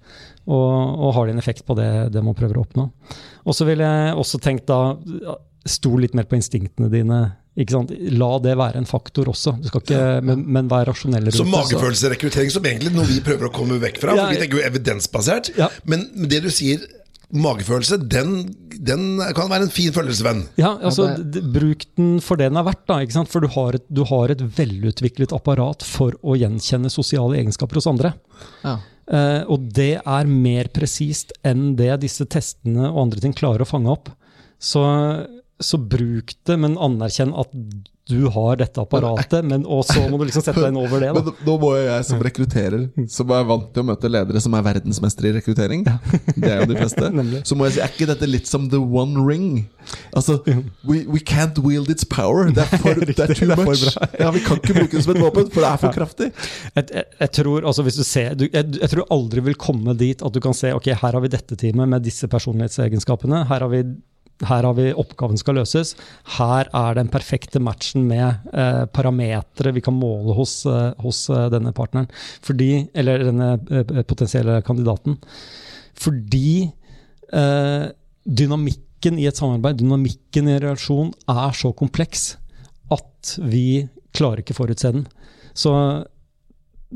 Og, og har det en effekt på det, det man prøver å oppnå? Og så ville jeg også tenkt da Stol litt mer på instinktene dine. La det være en faktor også, du skal ikke, men, men vær rasjonell rundt Så det. magefølelsesrekruttering, som egentlig noe vi prøver å komme vekk fra. Ja, For vi tenker jo evidensbasert. Ja. Men det du sier, magefølelse, den, den kan være en fin følelsesvenn. Ja, altså, Bruk den for det den er verdt. da, ikke sant? For du har, et, du har et velutviklet apparat for å gjenkjenne sosiale egenskaper hos andre. Ja. Uh, og det er mer presist enn det disse testene og andre ting klarer å fange opp. Så, så bruk det, men anerkjenn at du har dette apparatet, men og så må du liksom sette deg inn over det. Men nå må jo jeg som rekrutterer, som er vant til å møte ledere som er verdensmestere i rekruttering, det er jo de fleste, så må jeg si, er ikke dette litt som the one ring? Altså, we, we can't wield its power. Det er, for, det er too much. Ja, vi kan ikke bruke det som et våpen, for det er for kraftig. Jeg, jeg, jeg tror altså hvis du ser, du, jeg, jeg tror aldri vil komme dit at du kan se ok, her har vi dette teamet med disse personlighetsegenskapene. Her har vi, her har vi oppgaven skal løses. Her er den perfekte matchen med eh, parametere vi kan måle hos, eh, hos eh, denne partneren. Fordi, eller denne eh, potensielle kandidaten. Fordi eh, dynamikken i et samarbeid, dynamikken i en relasjon, er så kompleks at vi klarer ikke forutse den. Så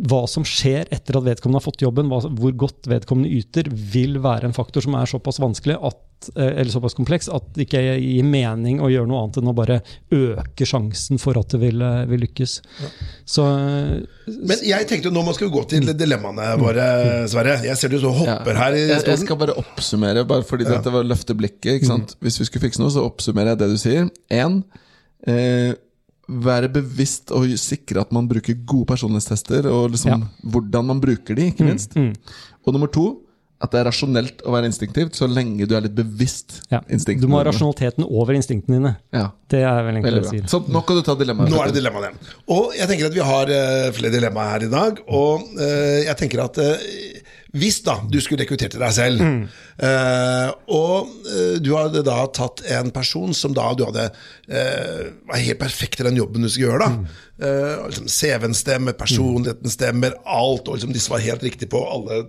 hva som skjer etter at vedkommende har fått jobben, hva, hvor godt vedkommende yter, vil være en faktor som er såpass vanskelig at, eh, eller såpass kompleks at det ikke gir mening å gjøre noe annet enn å bare øke sjansen for at det vil, eh, vil lykkes. Så Men jeg tenkte nå skal vi gå til dilemmaene våre, Sverre. Jeg ser du så hopper her i jeg, jeg skal bare oppsummere, bare fordi dette var å løfte blikket. Ikke sant? Hvis vi skulle fikse noe, så oppsummerer jeg det du sier. En, eh, være bevisst og sikre at man bruker gode personlighetstester, og liksom Ja. hvordan man bruker de, ikke minst. Og nummer to, at det er rasjonelt å være instinktivt, så lenge du er litt bevisst ja, instinktene du må ha rasjonaliteten over instinktene dine. Ja, Det er vel egentlig det jeg sier. Så nå kan du ta dilemmaet. Nå er det dilemmaet igjen. Og jeg tenker at vi har eh, flere dilemmaer her i dag. Og eh, jeg tenker at eh, hvis da du skulle rekruttert til deg selv, eh, og uh, du hadde da tatt en person som da du hadde uh, var helt perfekt til den jobben du skulle gjøre, da. Mm. liksom CV-en stemmer, personligheten stemmer, alt, og liksom disse var helt riktig på alle,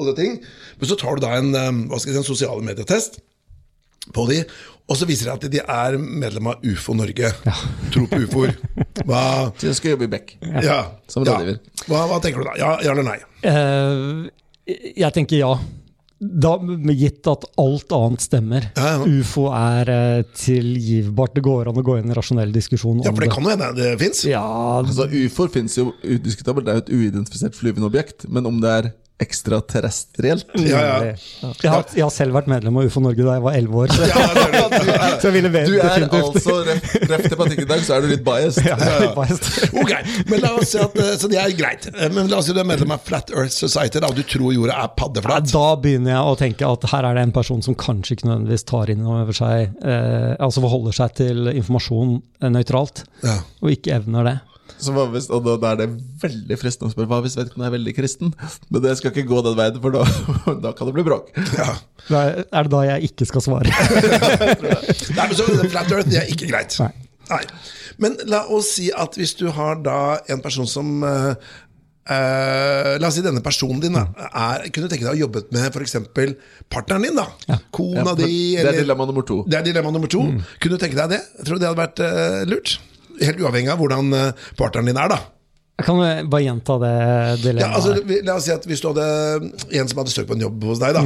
alle ting. Men så tar du da en, hva skal jeg si, en sosiale medietest på de, og så viser det at de er medlem av UFO Norge. Tro på ufoer. Hva, Så skal jobbe i Beck. ja, Som ja. rådgiver. Hva, hva tenker du da? Ja, ja eller nei? Uh, jeg tenker ja. Da, gitt at alt annet stemmer. Ja, ja. Ufo er eh, tilgivbart. Det går an å gå inn i en rasjonell diskusjon Ja, for det det. kan jo hende det fins. Ja, Altså, UFO-er fins jo udiskutabelt, det er jo et uidentifisert flyvende objekt. Men om det er ekstraterrestrielt. Ja, ja. Jeg, har, jeg har selv vært medlem av UFO Norge da jeg var elleve år. Så, Ja, det er det. så jeg ville Du er definitivt altså ref, ref tematikken i dag, så er du litt biased. ja, er biased. Ok, men la oss si at, eh, Så det er greit. Eh, Men la oss si du er medlem av Flat Earth Society, da, og du tror jorda er Ja, paddeflat. Da begynner jeg å tenke at her er det en person som kanskje ikke nødvendigvis tar inn over seg eh, Altså forholder seg til informasjon eh, nøytralt, Ja. og ikke evner det. Så hva hvis, og da, da er det veldig fristende å spørre hva hvis vedkommende er veldig kristen. Men det skal ikke gå den veien, for da, da kan det bli bråk. Ja. Er det da jeg ikke skal svare? Nei, men så Flat Earth, det er ikke greit. Nei. Nei. Men la oss si at hvis du har da en person som uh, eh, La oss si denne personen din da, er, kunne du tenke deg å jobbe med f.eks. partneren din. da Kona Ja, di. Eller, det er dilemma nummer to. Det er dilemma nummer to. Kunne du tenke deg det? Tror du det hadde vært uh, lurt? Helt uavhengig av hvordan eh, partneren din er, da. Jeg kan du bare gjenta det dilemmaet? Ja, altså, la oss si at Hvis du hadde en som hadde søkt på en jobb hos deg, da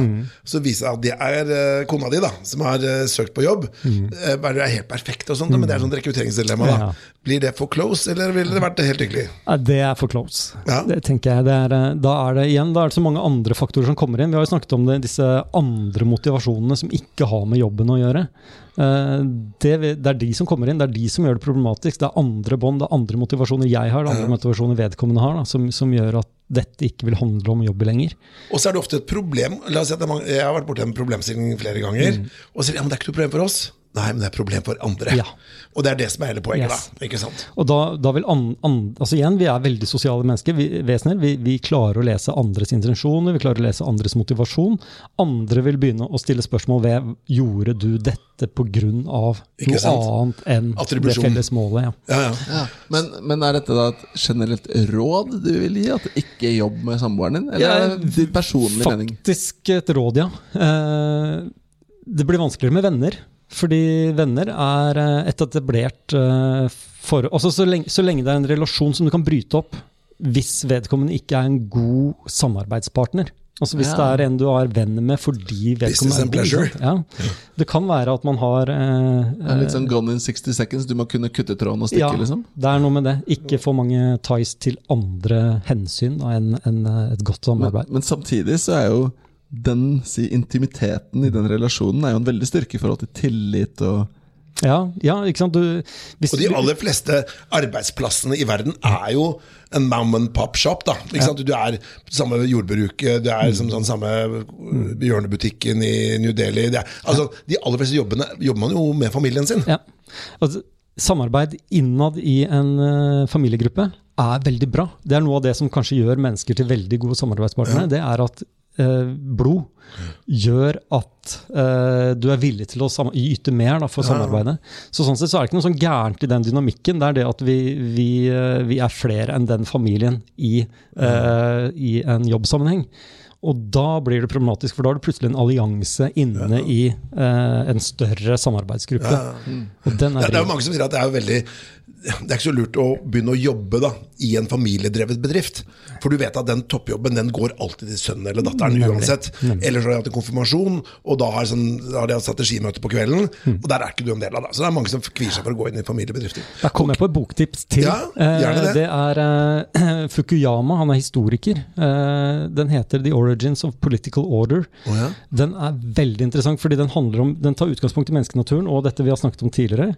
så viser det seg at det er eh, kona di da som har eh, søkt på jobb. Mm. Bare er helt perfekt, og sånt, men det er sånn rekrutteringsdilemma. da Ja. Blir det for close, eller ville det vært helt hyggelig? Ja, Det er for close. Ja. Det tenker jeg. Det er, eh, da er det igjen da er det så mange andre faktorer som kommer inn. Vi har jo snakket om det, disse andre motivasjonene som ikke har med jobben å gjøre. Eh, Det, det er de som kommer inn, det er de som gjør det problematisk. Det er andre bånd, det er andre motivasjoner jeg har, det er andre motivasjoner vedkommende har, da, som, som gjør at dette ikke vil handle om jobb lenger. Og så er det ofte et problem La oss si at Jeg har vært borti en problemstilling flere ganger. Og så sier ja, men det er ikke noe problem for oss. Nei, men det er et problem for andre. Ja. Og det er det som er hele poenget. Yes. da Ikke sant? Og da, da vil an, an, altså igjen, Vi er veldig sosiale mennesker, vi, vesener. Vi, vi klarer å lese andres intensjoner, vi klarer å lese andres motivasjon. Andre vil begynne å stille spørsmål ved gjorde du dette pga. Noe annet enn det felles målet. Ja. Ja, ja. Ja. Men, men er dette da et generelt råd du vil gi? At ikke jobb med samboeren din? Eller er det din personlige mening? Faktisk et råd, ja. Eh, det blir vanskeligere med venner. Fordi venner er eh, et etablert forhold for... Altså så lenge, så lenge det er en relasjon som du kan bryte opp hvis vedkommende ikke er en god samarbeidspartner. Altså Hvis Ja. det er en du er venn med fordi Business vedkommende er god. and pleasure. Ja. Det kan være at man har eh, Det er litt sånn gone in 60 seconds, du må kunne kutte tråden og stikke, ja, liksom? det er noe med det. Ikke for mange ties til andre hensyn enn eh, et godt Men, samarbeid. men samtidig så er jo den si, intimiteten i den relasjonen er jo en veldig styrke i forhold til tillit og Ja, ja ikke sant? Du, hvis Og de aller fleste arbeidsplassene i verden er jo en mom and pop shop. da ikke sant? Du er samme jordbruket, du er som sånn samme hjørnebutikken i New Delhi. Det er, altså, de aller fleste jobbene jobber man jo med familien sin. Ja. Altså, samarbeid innad i en uh, familiegruppe er veldig bra. Det er noe av det som kanskje gjør mennesker til veldig gode samarbeidspartnere. Det er at blod gjør at eh, du er villig til å yte mer da, for samarbeidet. Så sånn sett så er det ikke noe sånn gærent i den dynamikken. Det er det at vi, vi, eh, vi er flere enn den familien i, eh, i en jobbsammenheng. Og da blir det problematisk, for da er det plutselig en allianse inne i eh, en større samarbeidsgruppe. Og den Det, er det er jo mange som sier at det er veldig det er ikke så lurt å begynne å jobbe da i en familiedrevet bedrift. For du vet at den toppjobben den går alltid til sønnen eller datteren Nemlig. uansett. Eller så har de hatt en konfirmasjon, og da har, sånn, da har de hatt strategimøte på kvelden. Mm. Og der er ikke du en del av det. Så det er mange som kvier seg for å gå inn i familiebedrifter. Da kommer jeg på et boktips til. Ja, gjerne det. Eh, det er eh, Fukuyama, han er historiker. Eh, den heter 'The Origins of Political Order'. Oh, ja. Den er veldig interessant, fordi den, om, den tar utgangspunkt i menneskenaturen og dette vi har snakket om tidligere.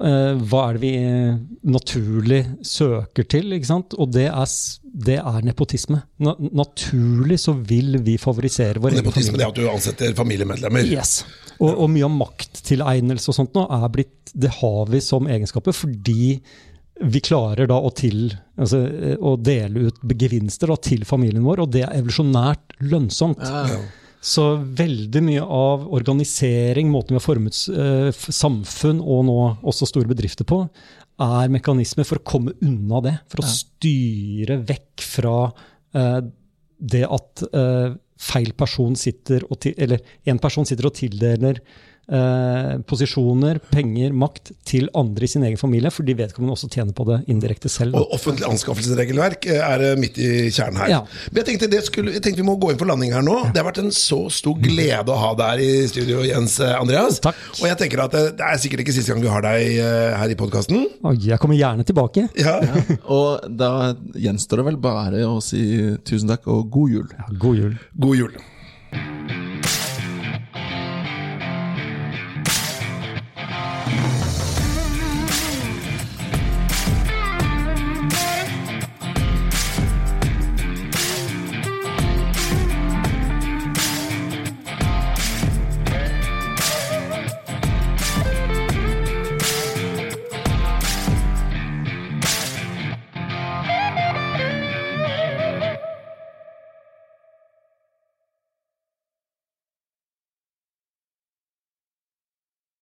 Uh, hva er det vi eh, naturlig søker til? ikke sant? Og det er, det er nepotisme. Na, naturlig så vil vi favorisere vår egen Nepotisme, er at du ansetter familiemedlemmer. Yes. Og, og mye av makttilegnelse og sånt nå er blitt Det har vi som egenskaper fordi vi klarer da å, til, altså, eh, å dele ut gevinster da, til familien vår, og det er evolusjonært lønnsomt. Så veldig mye av organisering, måten vi har formet eh, samfunn og nå også store bedrifter på, er mekanismer for å komme unna det. For å styre vekk fra eh, det at eh, feil person sitter og til, Eller en person sitter og tildeler eh, posisjoner, penger, makt til andre i sin egen familie, fordi vedkommende også tjener på det indirekte selv. da. Og offentlig anskaffelsesregelverk eh, er midt i kjernen her. Ja. Men jeg tenkte, det skulle, jeg tenkte vi må gå inn for landing her nå. Det har vært en så stor glede å ha deg her i studio, Jens eh, Andreas. Takk. Og jeg tenker at det, det er sikkert ikke siste gang vi har deg her i podkasten. Jeg kommer gjerne tilbake. Ja. Og da gjenstår det vel bare å si tusen takk og god jul. Ja, god jul. God jul.